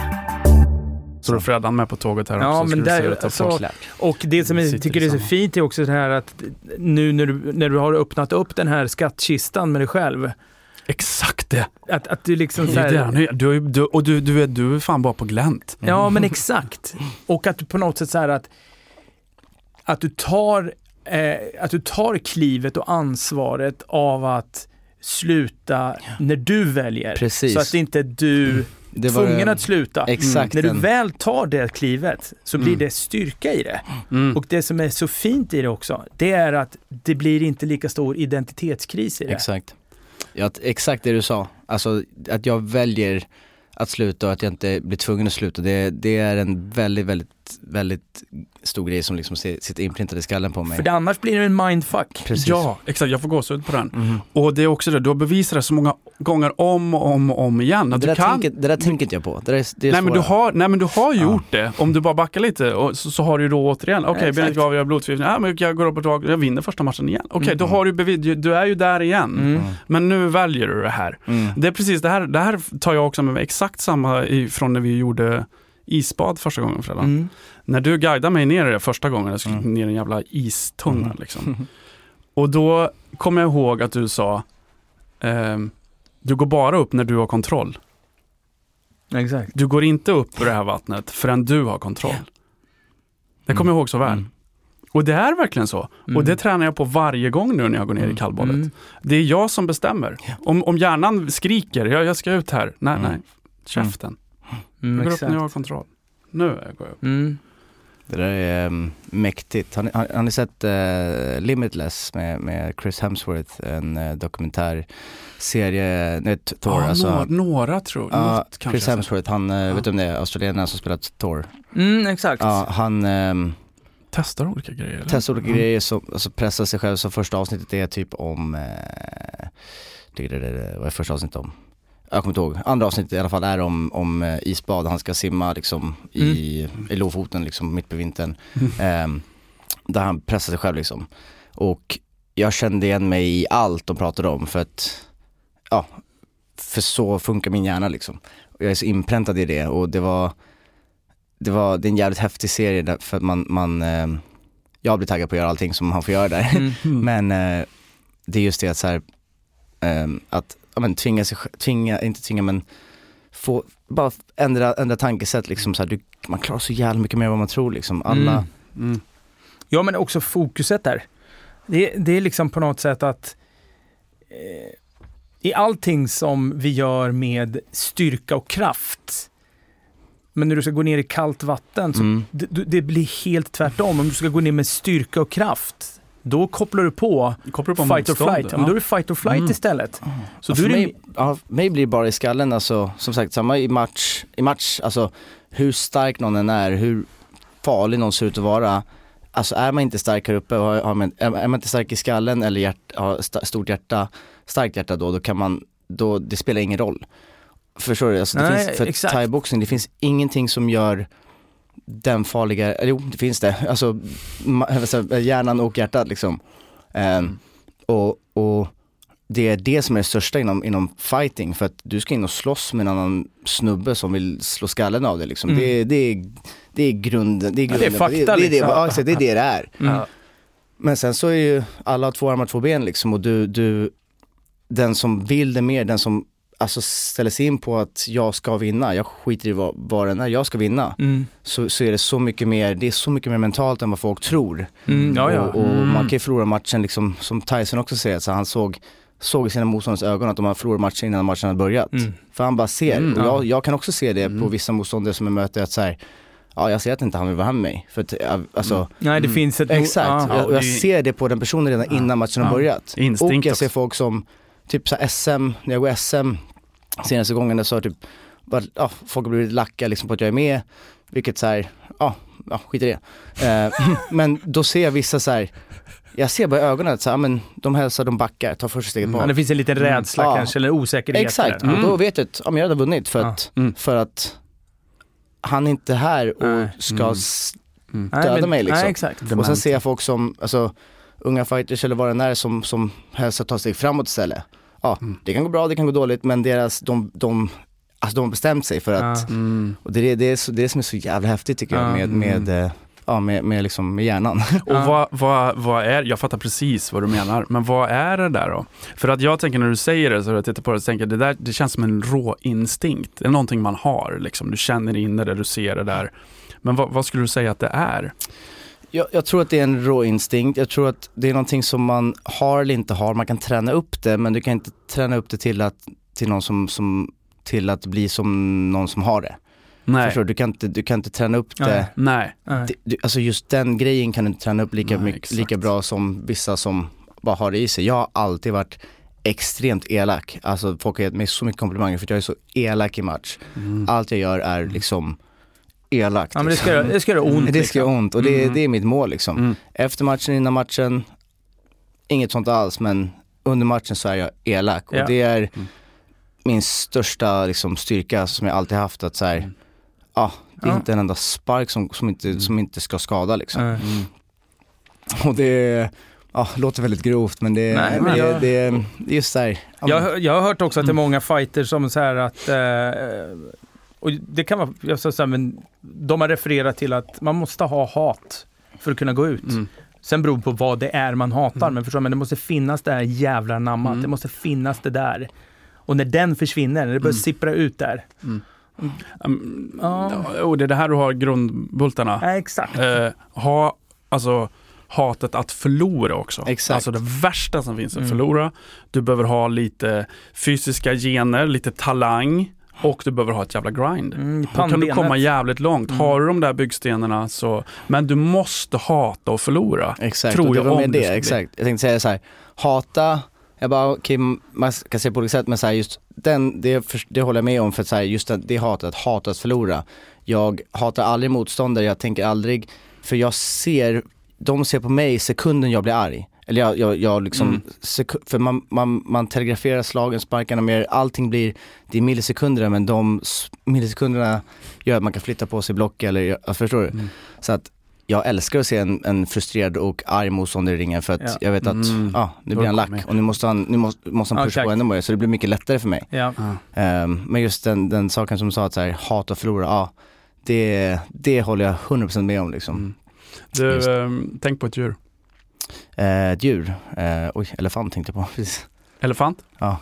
Så då är Freddan med på tåget här Ja, också. men ska vi se där- alltså-. Och det som jag tycker är så fint är också det här att nu när du, när du har öppnat upp den här skattkistan med dig själv, Exakt det! att, att du liksom så det är det här, du, du, och du, du, är, du är fan bara på glänt. Ja, men exakt. Och att du på något sätt så här att, att du tar, eh, att du tar klivet och ansvaret av att sluta när du väljer. Precis. Så att inte du Det är tvungen att sluta. Exakt När du väl tar det klivet så blir Mm. det styrka i det. Mm. Och det som är så fint i det också, det är att det blir inte lika stor identitetskris i det. Exakt. Ja, exakt det du sa. Alltså att jag väljer att sluta och att jag inte blir tvungen att sluta. Det, det är en väldigt, väldigt väldigt, stor grej som liksom si- sitter inprintad i skallen på mig. För det, annars blir det en mindfuck. Precis. Ja, exakt. Jag får gåshud på den. Mhm. Och det är också det, du har bevisat det så många gånger om och om och om igen. Att Det, du där kan... tänker, det där tänker inte jag på. Det där är, det är Nej men, du har, nej men du har Ja. gjort det. Om du bara backar lite och så, så har du ju då återigen, okej exakt. benet gav jag blodförgiftning, ja, men jag går upp och tag, jag vinner första matchen igen. Okej, då har du bevis, du är ju där igen. Mm. Men nu väljer du det här. Mm. Det är precis det här, det här tar jag också med mig exakt samma ifrån när vi gjorde isbad första gången Fredag. Mm. När du guidade mig ner i det första gången, jag skulle Mm. ner i en jävla istunnel Mm. liksom. Och då kommer jag ihåg att du sa, ehm, du går bara upp när du har kontroll. Exakt. Du går inte upp ur det här vattnet förrän du har kontroll. Det kommer jag ihåg så väl. Mm. Och det är verkligen så. Mm. Och det tränar jag på varje gång nu när jag går ner i Mm. kallbadet. Mm. Det är jag som bestämmer. Om, om hjärnan skriker, jag, jag ska ut här. Nej, Mm. nej. Käften. Mm, jag går upp exakt. när jag har kontroll. Nu går jag upp. Mm. Det där är um, mäktigt. Har ni, har, har ni sett eh, Limitless med, med Chris Hemsworth? En uh, dokumentärserie, nej, t- Thor Ja, alltså. några, några tror jag. Kanske Chris Hemsworth, han, Ja. vet du om det är australienaren som spelat Thor? Mm, exakt. Ja, han sett. Testar olika grejer. eller? testar olika Mm. grejer, som, alltså pressar sig själv. Så första avsnittet är typ om, eh, det, det, det, det, vad är första avsnittet om? Jag kommer inte ihåg. Andra avsnittet i alla fall är om, om eh, isbad, han ska simma liksom i, i Lofoten liksom mitt på vintern. Ehm, där han pressar sig själv liksom. Och jag kände igen mig i allt de pratade om för att, ja, för så funkar min hjärna liksom. Och jag är så inpräntad i det och det var, det var, det är en jävligt häftig serie där, för att man, man eh, jag blir taggad på att göra allting som han får göra där. Mm. Men eh, det är just det att så här, ehm, att ja, men, tvinga sig tvinga, inte tvinga men få, bara ändra, ändra tankesätt liksom så här, du, man klarar så jävla mycket mer än vad man tror liksom. Alla, Mm. Mm. Ja, men också fokuset där. Det, det är liksom på något sätt att eh, i allting som vi gör med styrka och kraft, men när du ska gå ner i kallt vatten, så mm, det, det blir helt tvärtom. Om du ska gå ner med styrka och kraft, då kopplar du på Kopplar du på fight or flight. Ja. men Då är det fight or flight Mm. istället. Så Ja, du för det, mig, ja, mig blir det bara i skallen alltså, som sagt samma i match, i match, alltså hur stark någon än är, hur farlig någon ser ut att vara. Alltså är man inte stark här uppe, har, har man, är är man inte stark i skallen eller hjärt, har stort hjärta, starkt hjärta då, då kan man, då, det spelar ingen roll. Förstår du? Alltså det Nej, finns, för thaiboxning, det finns ingenting som gör den farliga, jo det finns det, alltså hjärnan och hjärtat liksom. Ehm, och, och det är det som är det största inom, inom fighting för att du ska in och slåss med en annan snubbe som vill slå skallen av dig liksom. Mm. Det, det, är, det är grunden, det är Ja, det är grunden. fakta, det, det, är det, liksom. ja, exakt, det är det det är. mm. Men sen så är ju alla har två armar, två ben liksom och du, du, den som vill det mer, den som alltså ställer sig in på att jag ska vinna, jag skiter i vad, vad den är, jag ska vinna. Mm. Så, så är det så mycket mer, det är så mycket mer mentalt än vad folk tror. Mm. Ja, ja. Och, och Mm. man kan ju förlora matchen liksom, som Tyson också säger, så han såg, såg i sina motståndares ögon att de har förlorat matchen innan matchen hade börjat. Mm. För han bara ser, Mm, och ja. jag, jag kan också se det på Mm. vissa motståndare som jag möter att så här, ja jag ser att inte han vill vara här med mig. För att, alltså, Nej, det Mm. finns ett... exakt, Ja. Ja, jag, och jag ser det på den personen redan innan matchen har Ja. börjat. Instinkt och jag ser folk som, typ så SM, när jag går SM, senaste gången där så har typ, bara, ja, folk har blivit lacka liksom på att jag är med, vilket så här, ja, ja skit i det. Eh, men då ser jag vissa så här, jag ser bara i ögonen att så här, men de hälsar, de backar, tar första steget Mm. bak. Ja, det finns en liten Mm. rädsla Ja. kanske, eller osäkerhet. Exakt, där. och då vet jag att ja, men jag hade vunnit för Ja. att, Mm. för att han är inte här och Nej. ska Mm. Mm. Döda men- mig liksom. Nej, exakt. Och sen ser jag folk som, alltså unga fighters eller vad det är som, som helst tar steg framåt istället. Ja, Mm. det kan gå bra, det kan gå dåligt men deras, de, de, alltså de har bestämt sig för att. Mm. och det är det, är så, det som är så jävla häftigt tycker jag Ja. med, med, eh, ja, med, med, liksom, med hjärnan. Och vad, vad, vad är, jag fattar precis vad du menar, men vad är det där då? För att jag tänker när du säger det, så jag tittar på det, så tänker det där, det känns som en rå instinkt. Det är någonting man har, liksom. du känner in det, där, du ser det där. Men vad, vad skulle du säga att det är? Jag, jag tror att det är en rå instinkt, jag tror att det är någonting som man har eller inte har, man kan träna upp det men du kan inte träna upp det till att, till någon som, som till att bli som någon som har det. Nej, Förstår du? Kan inte, du kan inte träna upp det nej. Nej. det, du, alltså just den grejen kan du inte träna upp lika, Nej, mycket, lika bra som vissa som bara har det i sig. Jag har alltid varit extremt elak. Alltså folk har gett mig så mycket komplimanger för att jag är så elak i match. Mm. Allt jag gör är liksom elakt. Ja men det ska, liksom. det ska göra ont. Det ska göra liksom. ont och det, Mm. det är mitt mål liksom. Mm. Efter matchen, innan matchen, inget sånt alls men under matchen så är jag elak Ja. och det är Mm. min största liksom, styrka som jag alltid haft att så här, Mm. ja, det är Ja. inte en enda spark som, som, inte, som inte ska skada liksom. Mm. Och det, ja, låter väldigt grovt men det, Nej, men jag- det, det är just där. ja, Jag, jag har hört också att det är Mm. många fighters som så här att, eh, och det kan vara, jag här, men de har refererat till att man måste ha hat för att kunna gå ut. Mm. Sen beror det på vad det är man hatar, Mm. men förstår men det måste finnas det här jävla namnet, Mm. det måste finnas det där. Och när den försvinner, när det börjar Mm. sippra ut där. Um, Ja. oh, det är det här du har grundbultarna. Ja, exakt. Eh, ha, alltså hatet att förlora också. Exakt. Alltså det värsta som finns att Mm. förlora. Du behöver ha lite fysiska gener, lite talang och du behöver ha ett jävla grind. Mm, Då kan du komma jävligt långt. Mm. Har du de där byggstenarna så, men du måste hata och förlora. Exakt, tror och det jag var med det exakt. Jag tänkte säga så här, hata, jag bara okej, man kan se på olika sätt men så här, just den, det, det håller jag med om för att så här, just det, det hatet, hata att förlora. Jag hatar aldrig motståndare, jag tänker aldrig, för jag ser, de ser på mig sekunden jag blir arg. Eller jag, jag, jag liksom, Mm. för man, man, man telegraferar slagen, sparkarna mer, allting blir, det är millisekunder men de millisekunderna gör att man kan flytta på sig block eller, jag förstår du? Mm. Så att jag älskar att se en, en frustrerad och arg motståndare i ringen för att Ja. jag vet att, Mm. ja, nu blir han lack och nu måste han, nu måste, måste han pusha exakt. på ännu mer så det blir mycket lättare för mig. Ja. Ja. Ehm, men just den, den saken som du sa att så här, hata och förlora, ja, det, det håller jag 100% med om liksom. Mm. Du, ehm, tänk på ett djur. Eh, ett djur, eh, oj, elefant tänkte jag på, precis. Elefant. Ja.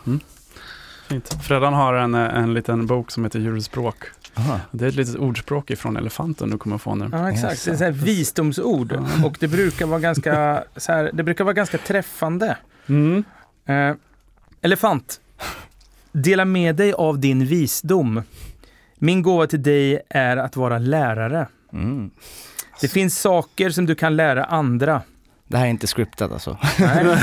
Fint. Fredan har en, en liten bok som heter Djurspråk. Aha. Det är ett litet ordspråk ifrån elefanten du kommer få nu. Ja, exakt. Det är så här visdomsord och det brukar vara ganska, så här, det brukar vara ganska träffande. Mm. Eh, elefant. Dela med dig av din visdom. Min gåva till dig är att vara lärare. Mm. Det finns saker som du kan lära andra. Det här är inte scriptat alltså. Nej.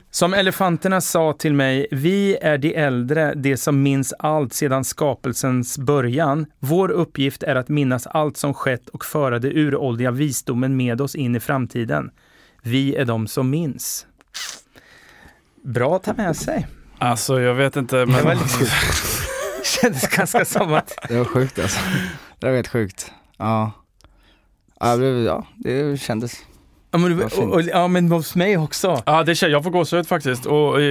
Som elefanterna sa till mig, vi är de äldre, de som minns allt sedan skapelsens början. Vår uppgift är att minnas allt som skett och föra det uråldriga visdomen med oss in i framtiden. Vi är de som minns. Bra att ta med sig. Alltså jag vet inte, men Det var lite, kändes ganska som att... Det var sjukt alltså. Det var helt sjukt. Ja. Ja, det, ja, det kändes. Ja men, fint. och, och, ja, men hos mig också. Ja, det jag får gåshud faktiskt. Och, eh,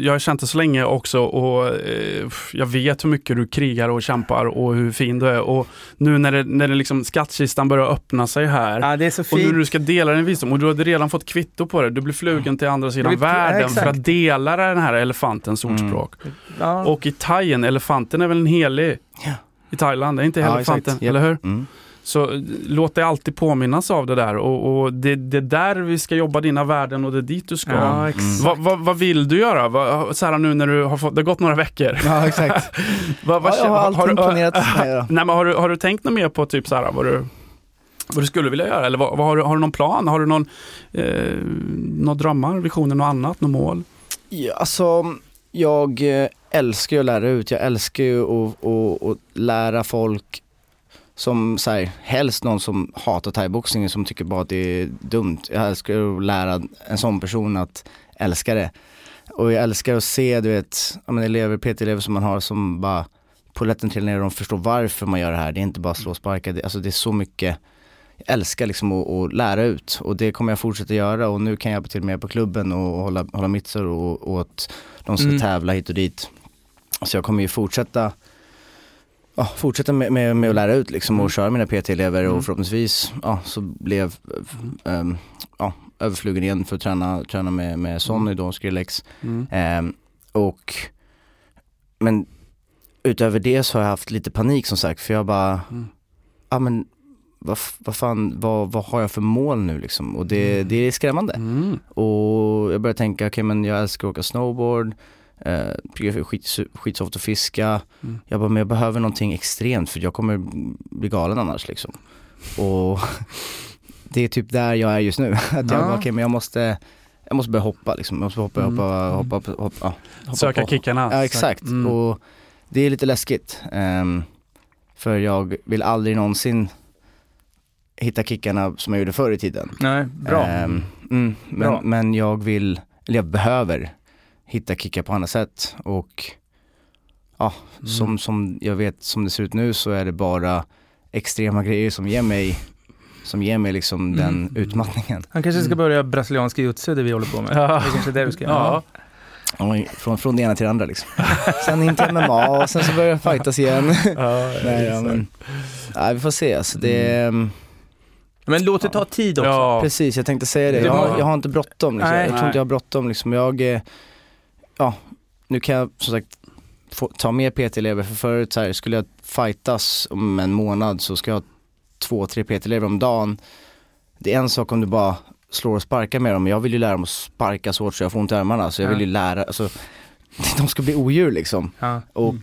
jag har känt det så länge också och eh, jag vet hur mycket du krigar och kämpar och hur fin du är. Och nu när, det, när det liksom, skattkistan börjar öppna sig här Ja, det är så och nu fint. du ska dela din visdom och du hade redan fått kvitto på det. Du blir flugen till andra sidan Jag vet- ja, världen för att dela den här elefantens Mm. ordspråk. Ja. Och i Thaien, elefanten är väl en helig Ja. i Thailand, är inte elefanten, eller hur? Mm. Så eh, låt dig alltid påminnas av det där och, och det, det är där vi ska jobba dina värden och det är dit du ska. Ja. Vad vad- vad vill du göra? Vad- så här nu när du har fått, det har gått några veckor. Ja, exakt. Vad, vad, ja, jag har allting planerat. Nej, nej, men har, du, har du tänkt något mer på typ så här, vad, du, vad du skulle vilja göra? Eller vad, vad har, du, har du någon plan? Har du någon, eh, några drömmar, visioner, något annat, något mål? Ja, alltså, jag eh, älskar ju att lära ut. Jag älskar ju att, att, att lära folk som så här, helst någon som hatar thaiboxningen som tycker bara att det är dumt. Jag älskar att lära en sån person att älska det. Och jag älskar att se, du vet, ja, men elever, PT-elever som man har som bara polletten trillar ner och de förstår varför man gör det här. Det är inte bara slå och sparka, det, alltså det är så mycket jag älskar liksom att, att lära ut och det kommer jag fortsätta göra och nu kan jag hjälpa till med på klubben och hålla, hålla mittsor och, och att de ska Mm. tävla hit och dit. Så jag kommer ju fortsätta ja, fortsätta med, med, med att lära ut liksom och Mm. köra mina PT-elever Mm. och förhoppningsvis ja, så blev ähm, ja, överflugen igen för att träna, träna med, med Sonny då, Skrillex. Mm. Ehm, och, men utöver det så har jag haft lite panik som sagt för jag bara, Mm. ja men vad, vad fan, vad, vad har jag för mål nu liksom? Och det, Mm. det är skrämmande. Mm. Och jag började tänka, okej men jag älskar att åka snowboard, eh, tycker det är skit, skitsoft att fiska. Mm. Jag bara, men jag behöver någonting extremt för jag kommer bli galen annars liksom. Och det är typ där jag är just nu. Att jag Ja. bara, okej men jag måste, jag måste börja hoppa liksom. Jag måste hoppa, Mm. hoppa, hoppa, hoppa, hoppa, ja, hoppa Söka på. kickarna. Ja exakt, Mm. och det är lite läskigt. Ehm, För jag vill aldrig någonsin hitta kickarna som jag gjorde förr i tiden. Nej, bra. Ehm, mm, Bra. men, men jag vill, eller jag behöver hitta kickar på andra sätt och ja, Mm. som, som jag vet som det ser ut nu så är det bara extrema grejer som ger mig, som ger mig liksom den Mm. utmattningen. Han kanske ska börja brasiliansk jiu-jitsu det vi håller på med. Ja. Det är kanske det du ska Ja. Oj, Från, från det ena till det andra liksom. sen in till MMA och sen så börjar jag fightas igen. Nej, ja, men, nej, vi får se. Alltså, det, är- Men låt det ta tid också. Ja, Precis, jag tänkte säga det. Jag jag har inte bråttom. Liksom. Nej. Jag tror inte jag har bråttom. Liksom. Jag, eh, ja, nu kan jag som sagt få, ta mer PT-elever. För förut så här, skulle jag fightas om en månad så ska jag ha två, tre PT-elever om dagen. Det är en sak om du bara slår och sparkar med dem. Jag vill ju lära dem att sparka så hårt så jag får ont i armarna. Så jag vill ju lära, alltså, de ska bli odjur liksom. Ja. Och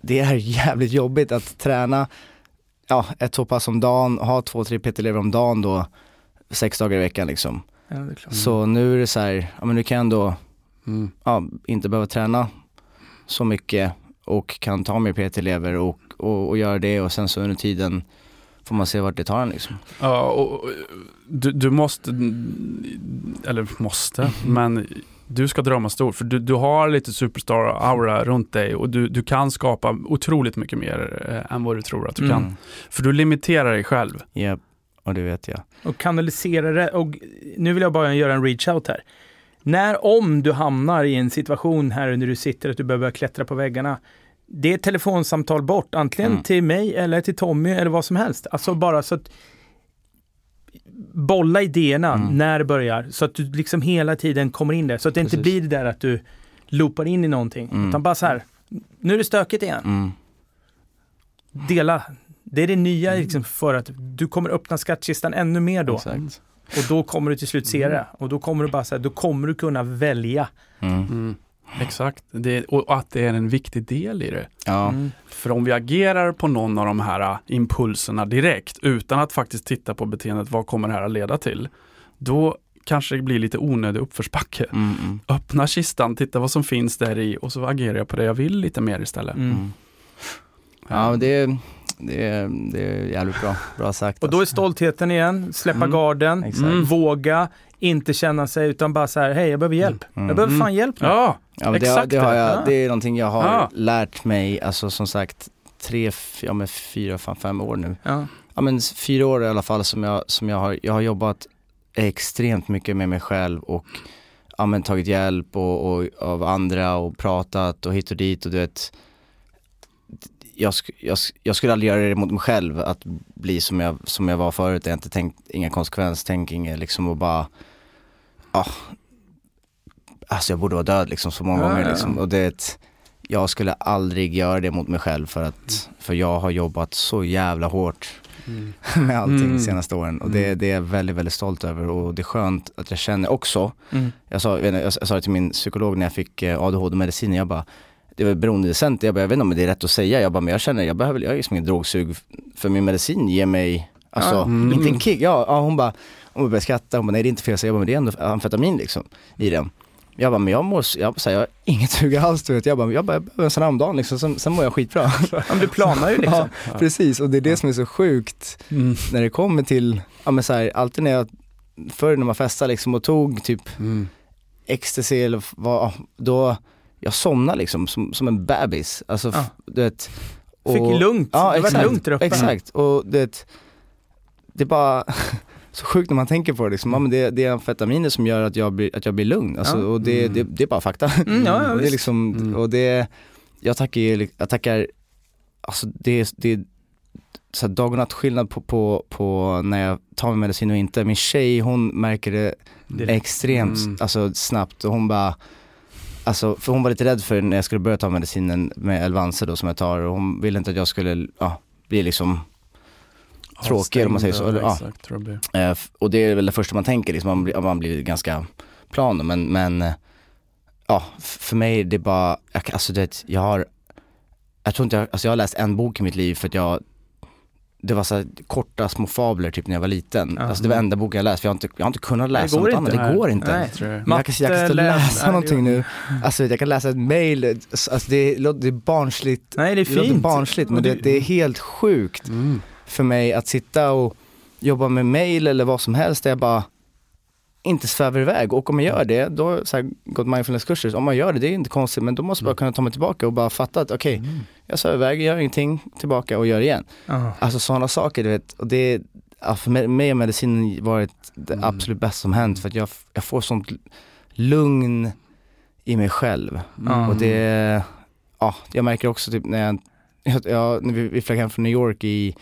det är jävligt jobbigt att träna ja, ett två pass om dagen, ha två, tre PT-elever om dagen då, sex dagar i veckan liksom. Ja. Så nu är det så här, ja men nu kan jag ändå, mm. ja, inte behöva träna så mycket och kan ta mer PT-elever och, och, och göra det och sen så under tiden får man se vart det tar en liksom. ja och, och, du, du måste, eller måste, men du ska drömma stort för du, du har lite superstar-aura runt dig och du, du kan skapa otroligt mycket mer eh, än vad du tror att du kan. Mm. För du limiterar dig själv. Japp, och det vet jag. Och kanalisera det. Och nu vill jag bara göra en reach out här. När, om du hamnar i en situation här när du sitter att du behöver klättra på väggarna. Det är ett telefonsamtal bort, antingen Mm. till mig eller till Tommy eller vad som helst. Alltså bara så att bolla idéerna Mm. när det börjar. Så att du liksom hela tiden kommer in där. Så att det inte Precis. blir det där att du loopar in i någonting. Mm. Utan bara så här, nu är det stökigt igen. Mm. Dela. Det är det nya liksom för att du kommer öppna skattkistan ännu mer då. Exakt. Och då kommer du till slut se det. Och då kommer du bara säga, då kommer du kunna välja. Mm. Mm. Exakt, det, och att det är en viktig del i det. Ja, Mm. För om vi agerar på någon av de här äh, impulserna direkt utan att faktiskt titta på beteendet, vad kommer det här att leda till? Då kanske det blir lite onödig uppförsbacke. mm, mm. Öppna kistan, titta vad som finns där i och så agerar jag på det jag vill lite mer istället. Mm. Mm. Ja, det, är- det, är- det är jävligt bra, bra sagt. Och då är alltså. stoltheten igen, släppa Mm. garden. Mm. våga, inte känna sig utan bara så här, hej jag behöver hjälp. Mm. Jag behöver Mm. fan hjälp nu. Ja, Ja, det, Exakt det, har det. jag, Ja. det är någonting jag har Ja. lärt mig, alltså som sagt, tre, ja men fyra, fan fem år nu. Ja. Ja men fyra år i alla fall som jag, som jag har, jag har jobbat extremt mycket med mig själv och ja, men tagit hjälp och, och, av andra och pratat och hit och dit och du vet jag, jag, jag skulle aldrig göra det mot mig själv att bli som jag, som jag var förut. Jag har inte tänkt, inga konsekvenstänk, inget liksom och bara, ja, alltså jag borde vara död liksom så många Ja, gånger liksom. Och det, jag skulle aldrig göra det mot mig själv för att, för jag har jobbat så jävla hårt Mm. med allting Mm. senaste åren och det, det är jag väldigt, väldigt stolt över och det är skönt att jag känner också, Mm. jag sa, jag, jag, sa det till min psykolog när jag fick eh, ADHD-medicin, jag bara det var beroendecenter, jag bara, jag vet inte om det är rätt att säga, jag bara, men jag känner, jag behöver, jag är liksom ingen drogsug, för min medicin ger mig, alltså. Mm. inte en kick, ja, ja hon bara, hon började skratta, hon bara, nej det är inte fel, jag bara, men det är ändå amfetamin liksom, i den. Jag bara, men jag mår, jag, så här, jag har inget sug alls du vet, jag bara, jag behöver en sån här om dagen liksom, sen, sen mår jag skitbra. Ja, du planar ju liksom. Ja, precis, och det är det som är så sjukt Mm. när det kommer till, ja men så här, alltid när jag, förr när man festade liksom och tog typ Mm. ecstasy eller vad, då, jag somnade liksom som, som en bebis. Alltså Ja. du vet. Fick lugnt. Ja det var exakt, lugnt där uppe. exakt. Och du vet, det är bara så sjukt när man tänker på det liksom. Ja, men det, det är amfetaminer som gör att jag blir, att jag blir lugn. Alltså, Ja. Och det, Mm. det, det är bara fakta. Mm, ja, ja, och det är liksom, Mm. och det, jag tackar, jag tackar, alltså det, är- det är så här dag och natt skillnad på, på, på när jag tar min medicin och inte. Min tjej hon märker det Direkt. extremt Mm. alltså, snabbt och hon bara Alltså, för hon var lite rädd för när jag skulle börja ta medicinen med Elvanse då som jag tar. Och hon ville inte att jag skulle, ja, bli liksom Tråkig, om man säger så, eller, ja. Exakt, eh, Och det är väl det första man tänker liksom, man blir, man blir ganska plan men, men eh, Ja, för mig det är bara, jag, alltså det, jag har Jag tror inte jag, alltså jag har läst en bok i mitt liv för att jag det var så korta små fabler typ när jag var liten. Ja. Alltså det var enda boken jag läst, för jag har inte, jag har inte kunnat läsa något annat. Det går inte. Nej. Jag. Men jag kan, jag kan stå och läsa nej, någonting nu. Alltså jag kan läsa ett mail, alltså det, låter- det är barnsligt. Nej, det är Det låter fint. barnsligt men det, det är helt sjukt Mm. för mig att sitta och jobba med mail eller vad som helst där jag bara inte svävar iväg. Och om jag gör det, då har så här, gått mindfulness-kurser, om man gör det, det är inte konstigt men då måste jag bara kunna ta mig tillbaka och bara fatta att okej, Mm. jag svävar iväg, gör ingenting, tillbaka och gör igen. Ja. Alltså sådana saker, du vet. Och det, ja, för mig- har medicinen varit det Mm. absolut bästa som hänt för att jag, jag får sånt lugn i mig själv. Ja. Och det, ja, jag märker också typ när jag, jag, jag när vi, vi flög hem från New York i,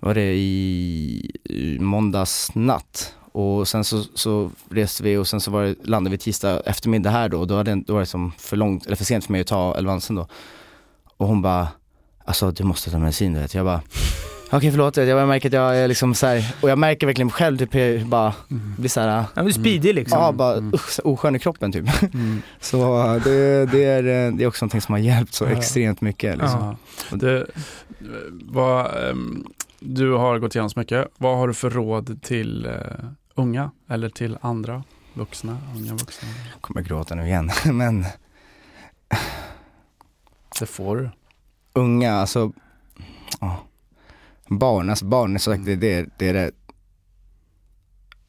var det i, i måndags natt. Och sen så, så reste vi och sen så var det, landade vi tisdag eftermiddag här då och då, hade, då var det som för långt, eller för sent för mig att ta Elvansen då. Och hon bara, alltså du måste ta medicin du vet. Jag bara, okej förlåt, jag märker att jag är liksom så här, och jag märker verkligen själv typ hur bara, Mm. blir såhär, Ja, men speedig liksom. ja bara Mm. oskön i kroppen typ. Mm. Så det, det, är, det är också någonting som har hjälpt så Ja. extremt mycket. Liksom. Ja. Det, vad, ehm, du har gått igenom så mycket. Vad har du för råd till eh, unga eller till andra vuxna? Unga vuxna? Kommer gråta nu igen. Men Det får du. unga, alltså ja. barn, alltså barn är sagt det, det, är- det är det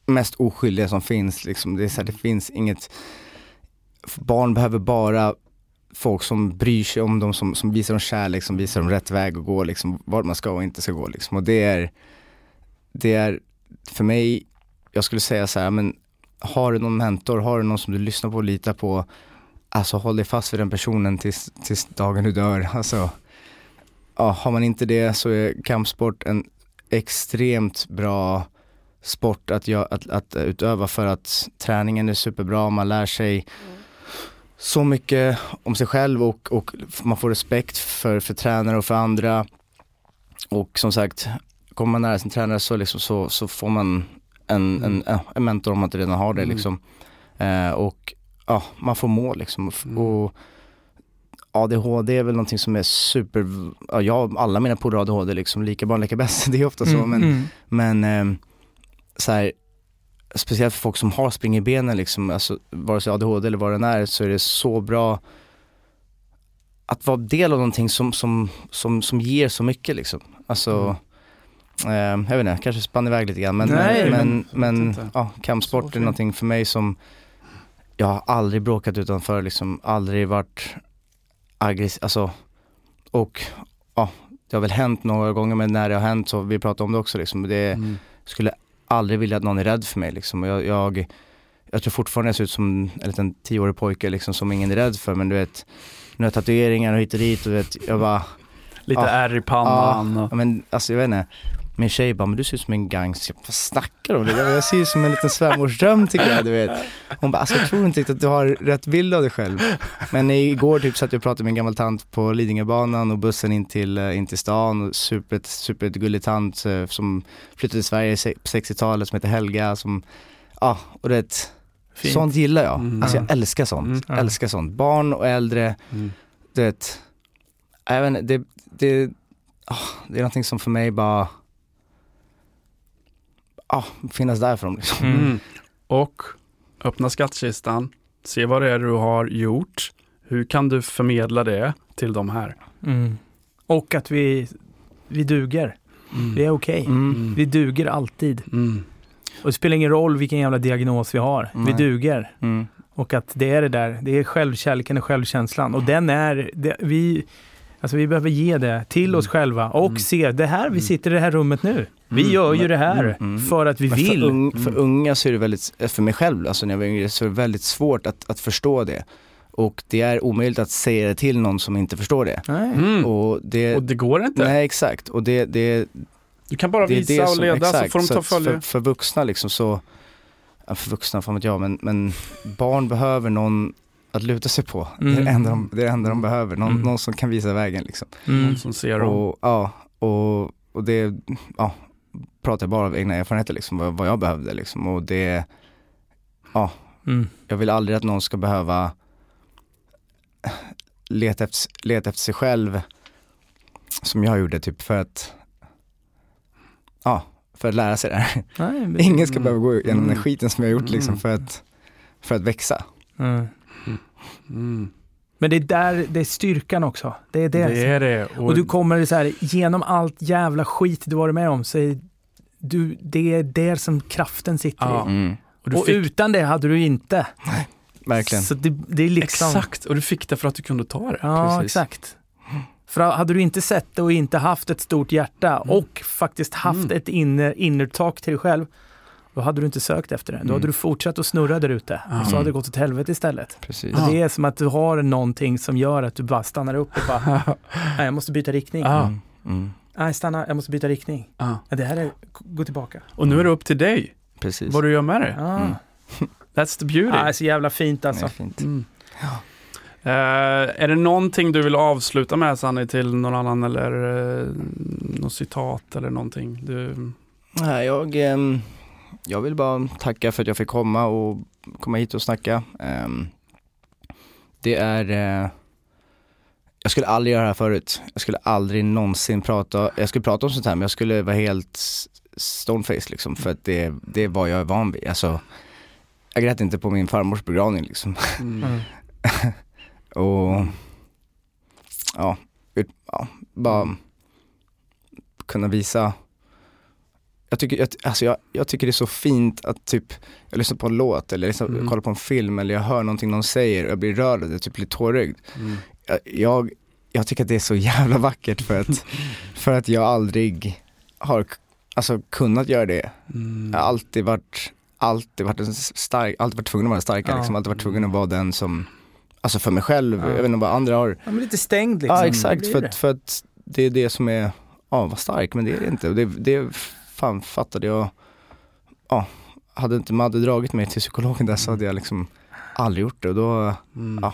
mest oskyldiga som finns. Liksom. Det, är så här, det finns inget, barn behöver bara folk som bryr sig om dem, som, som visar dem kärlek, som visar dem rätt väg att gå, liksom, vart man ska och inte ska gå. Liksom. Och det är, det är för mig, jag skulle säga så här, men har du någon mentor, har du någon som du lyssnar på och litar på, alltså håll dig fast vid den personen tills, tills dagen du dör. Alltså, ja, har man inte det så är kampsport en extremt bra sport att, göra, att, att utöva för att träningen är superbra, man lär sig så mycket om sig själv och, och man får respekt för, för tränare och för andra. Och som sagt, kommer man nära sin tränare så, liksom, så, så får man en, en, ja, en mentor om man inte redan har det. Mm. Liksom. Eh, och ja, man får mål liksom. Och, Mm. och ADHD är väl någonting som är super, ja, jag alla mina polare har ADHD liksom, lika barn lika bäst, det är ofta så. Mm, Men, mm. men ehm, så här, speciellt för folk som har spring i benen liksom, alltså vare sig ADHD eller vad den är, så är det så bra att vara del av någonting som, som, som, som ger så mycket liksom. Alltså, ehm, jag vet inte, kanske spann iväg lite grann men, Nej, men, men- men, ja, kampsport är någonting för mig som jag har aldrig bråkat utanför liksom, aldrig varit aggressiv, alltså och ja, det har väl hänt några gånger men när det har hänt så, vi pratar om det också liksom, det Mm. skulle aldrig vilja att någon är rädd för mig liksom. Och Jag, jag, jag tror fortfarande jag ser ut som en liten tioårig pojke liksom som ingen är rädd för men du vet, nu har jag tatueringar och hit och dit och du vet, jag bara, Lite Ja. ärr i pannan. ja men alltså jag vet inte, min tjej bara, men du ser ut som en gangster, vad snackar du om? Jag, jag ser ut som en liten svärmorsdröm tycker jag, du vet. Hon bara, alltså jag tror inte riktigt att du har rätt bild av dig själv. Men igår typ satt jag och pratade med en gammal tant på Lidingöbanan och bussen in till, eh, in till stan, super, super gullig tant eh, som flyttade till Sverige på 60-talet som heter Helga som, ja, och det, Fint. sånt gillar jag. Mm. Alltså jag Ja. älskar sånt, Mm. Ja. älskar sånt. Barn och äldre, Mm. du vet, inte, det, det, ah, det är någonting som för mig bara, ah, finnas där för dem liksom. Mm. Mm. Och öppna skattkistan, se vad det är du har gjort. Hur kan du förmedla det till de här? Mm. Och att vi, vi duger. Vi är okej. Mm. Vi duger alltid. Mm. Och det spelar ingen roll vilken jävla diagnos vi har. Vi duger. Mm. Och att det är det där. Det är självkärleken och självkänslan. Och den är, det, vi, alltså vi behöver ge det till oss själva och Mm. se, det här, vi sitter i det här rummet nu. Vi Mm. gör ju det här Mm. Mm. för att vi Men vill. För, ung, för Mm. unga så är det väldigt, för mig själv, alltså när jag var yngre, så är det väldigt svårt att, att förstå det. Och det är omöjligt att säga det till någon som inte förstår det. Mm. Och det, Och det går inte. nej exakt, och det, det, Du kan bara det är visa det och som, leda exakt, så får de ta följe. För, för vuxna liksom så, ja, för vuxna fan vet jag, men, men barn behöver någon att luta sig på. Det är det Mm. enda de, det är det enda de behöver, någon, Mm. någon som kan visa vägen liksom. Mm. Någon som ser dem. Och, ja, och, och det, ja, pratar jag bara av egna erfarenheter liksom, vad, vad jag behövde liksom. Och det, Mm. jag vill aldrig att någon ska behöva leta efter, leta efter sig själv som jag gjorde typ för att ja, för att lära sig det här. Nej, men- Ingen ska behöva gå igenom den Mm. skiten som jag har gjort liksom Mm. för att, för att växa. Mm. Mm. Men det är där, det är styrkan också. Det är det. Det är det. Och du kommer så här, genom allt jävla skit du varit med om, så är du, det är där som kraften sitter Ja. i. Mm. och Och fick, utan det hade du inte. Verkligen. Så det, det är liksom... Exakt, och du fick det för att du kunde ta det. Ja, precis. exakt. För hade du inte sett det och inte haft ett stort hjärta och faktiskt haft Mm. ett inner, innertak till dig själv, då hade du inte sökt efter det. Då Mm. hade du fortsatt att snurra där ute. Ja. Och så hade det gått åt helvete istället. Precis. Och Det är som att du har någonting som gör att du bara stannar upp och bara, nej jag måste byta riktning. Ja. Mm. Mm. Nej, stanna, jag måste byta riktning. Ja. Ja, Det här är, gå tillbaka. Och nu är det upp till dig Precis. vad du gör med det. Ja. Mm. That's the beauty. Ja, det är så jävla fint alltså. Det är fint. Mm. Eh, är det någonting du vill avsluta med Sanni till någon annan eller uh, något citat eller någonting? Du, Nej, jag, ehm, jag vill bara tacka för att jag fick komma och komma hit och snacka. Ehm, det är, eh, jag skulle aldrig göra det här förut. Jag skulle aldrig någonsin prata, jag skulle prata om sånt här men jag skulle vara helt stoneface liksom för att det, det är vad jag är van vid. Alltså, jag grät inte på min farmors begravning liksom. mm. Mm. Och ja, ut- ja bara kunna visa jag tycker, jag, alltså jag, jag tycker det är så fint att typ, jag lyssnar på en låt eller liksom, Mm. kollar på en film eller jag hör någonting någon säger och jag blir rörd och typ blir tårögd. Mm. Jag, jag, tycker att det är så jävla vackert för att, för att jag aldrig har alltså, kunnat göra det. Mm. Jag har alltid varit, alltid varit en stark, alltid varit tvungen att vara starkare Ja. liksom, alltid varit tvungen att vara den som, alltså för mig själv, Ja. jag vet inte vad andra har Ja, men lite stängd liksom. Ja exakt, för, för att det är det som är, ja var stark, men det är det inte. Det, det fan fattade jag, ja, hade inte Madde dragit mig till psykologen där så hade jag liksom aldrig gjort det och då, Mm. Ja.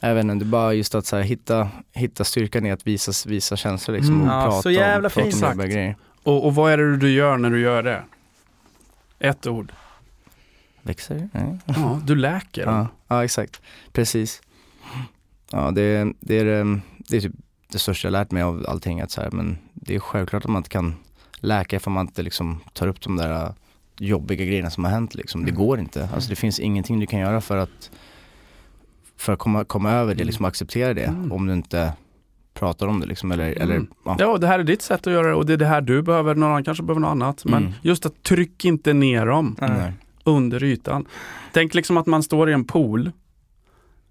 jag vet inte, det är bara just att så här, hitta, hitta styrkan i att visa, visa känslor liksom Mm. och Ja, prata, så jävla om, prata fint om sagt. jobbiga grejer. Och, och vad är det du gör när du gör det? Ett ord. Växer? Nej. Ja, du läker. Ja, ja exakt, precis. Ja det, det, är, det är typ det största jag lärt mig av allting, att så här, men det är självklart att man inte kan läka ifall man inte liksom tar upp de där jobbiga grejerna som har hänt liksom. Det Mm. går inte, alltså det finns ingenting du kan göra för att för att komma, komma över det, liksom acceptera det, Mm. om du inte pratar om det liksom, eller, eller Mm. ja. Ja, och det här är ditt sätt att göra det och det är det här du behöver. Någon annan kanske behöver något annat. Men Mm. just att tryck inte ner dem under ytan. Tänk liksom att man står i en pool,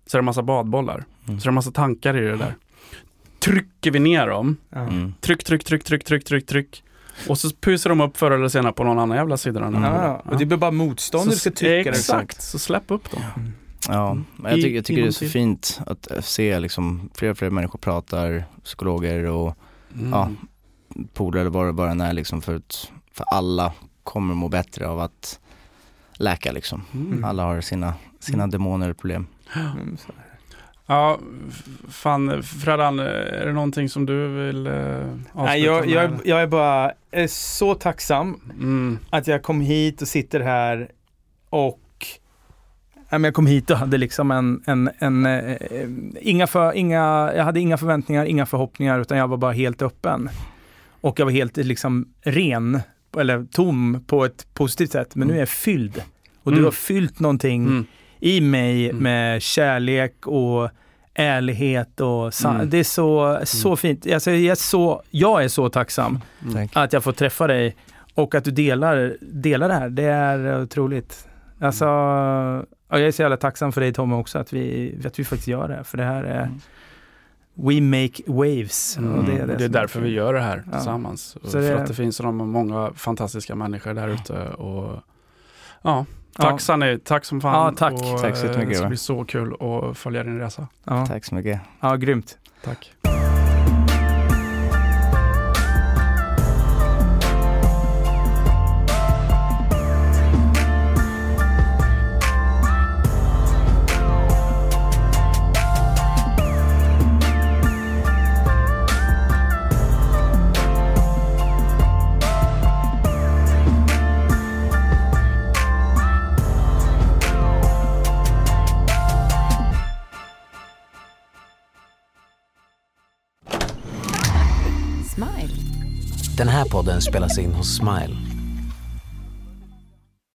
så är det en massa badbollar, Mm. så är det en massa tankar i det där. Trycker vi ner dem, Ja. Mm. tryck, tryck, tryck, tryck, tryck, tryck, tryck. Och så pusar de upp förr eller senare på någon annan jävla sida. Den här Ja, och det blir bara motstånd när du ska Så- trycka det. Exakt, så släpp upp dem. Ja, Mm. men jag, tycker, jag tycker det är så fint att se liksom fler och fler människor pratar, psykologer och Mm. Ja. polare eller vad det bara än är liksom för, att, för alla kommer må bättre av att läka liksom. Mm. Alla har sina, sina Mm. demoner och problem. Mm, så. Ja, fan Freddan, är det någonting som du vill eh, avsluta Nej, jag, med? jag, jag är bara är så tacksam Mm. att jag kom hit och sitter här och men jag kom hit och hade liksom en, en, en eh, inga för, inga, jag hade inga förväntningar, inga förhoppningar, utan jag var bara helt öppen. Och jag var helt liksom ren, eller tom på ett positivt sätt, men nu är jag fylld. Och du Mm. har fyllt någonting Mm. I mig Mm. med kärlek och ärlighet och san- Mm. det är så, så fint. Alltså, jag, är så, jag är så tacksam Mm. Att jag får träffa dig och att du delar, delar det här. Det är otroligt. Alltså, jag är så jävla tacksam för dig Tommy också, att vi, att vi faktiskt gör det här. För det här är, we make waves. Mm. Det är, det det är därför vi gör det här Ja. tillsammans. Så för det- att det finns så många fantastiska människor där ute. Och, Ja. Tack Sanni, tack som fan. Ja, tack. Och, Tack så eh, jättemycket, Det ska bli så kul att följa din resa. Ja, Tack så mycket. ja grymt. Tack. Den här podden spelas in hos Smile.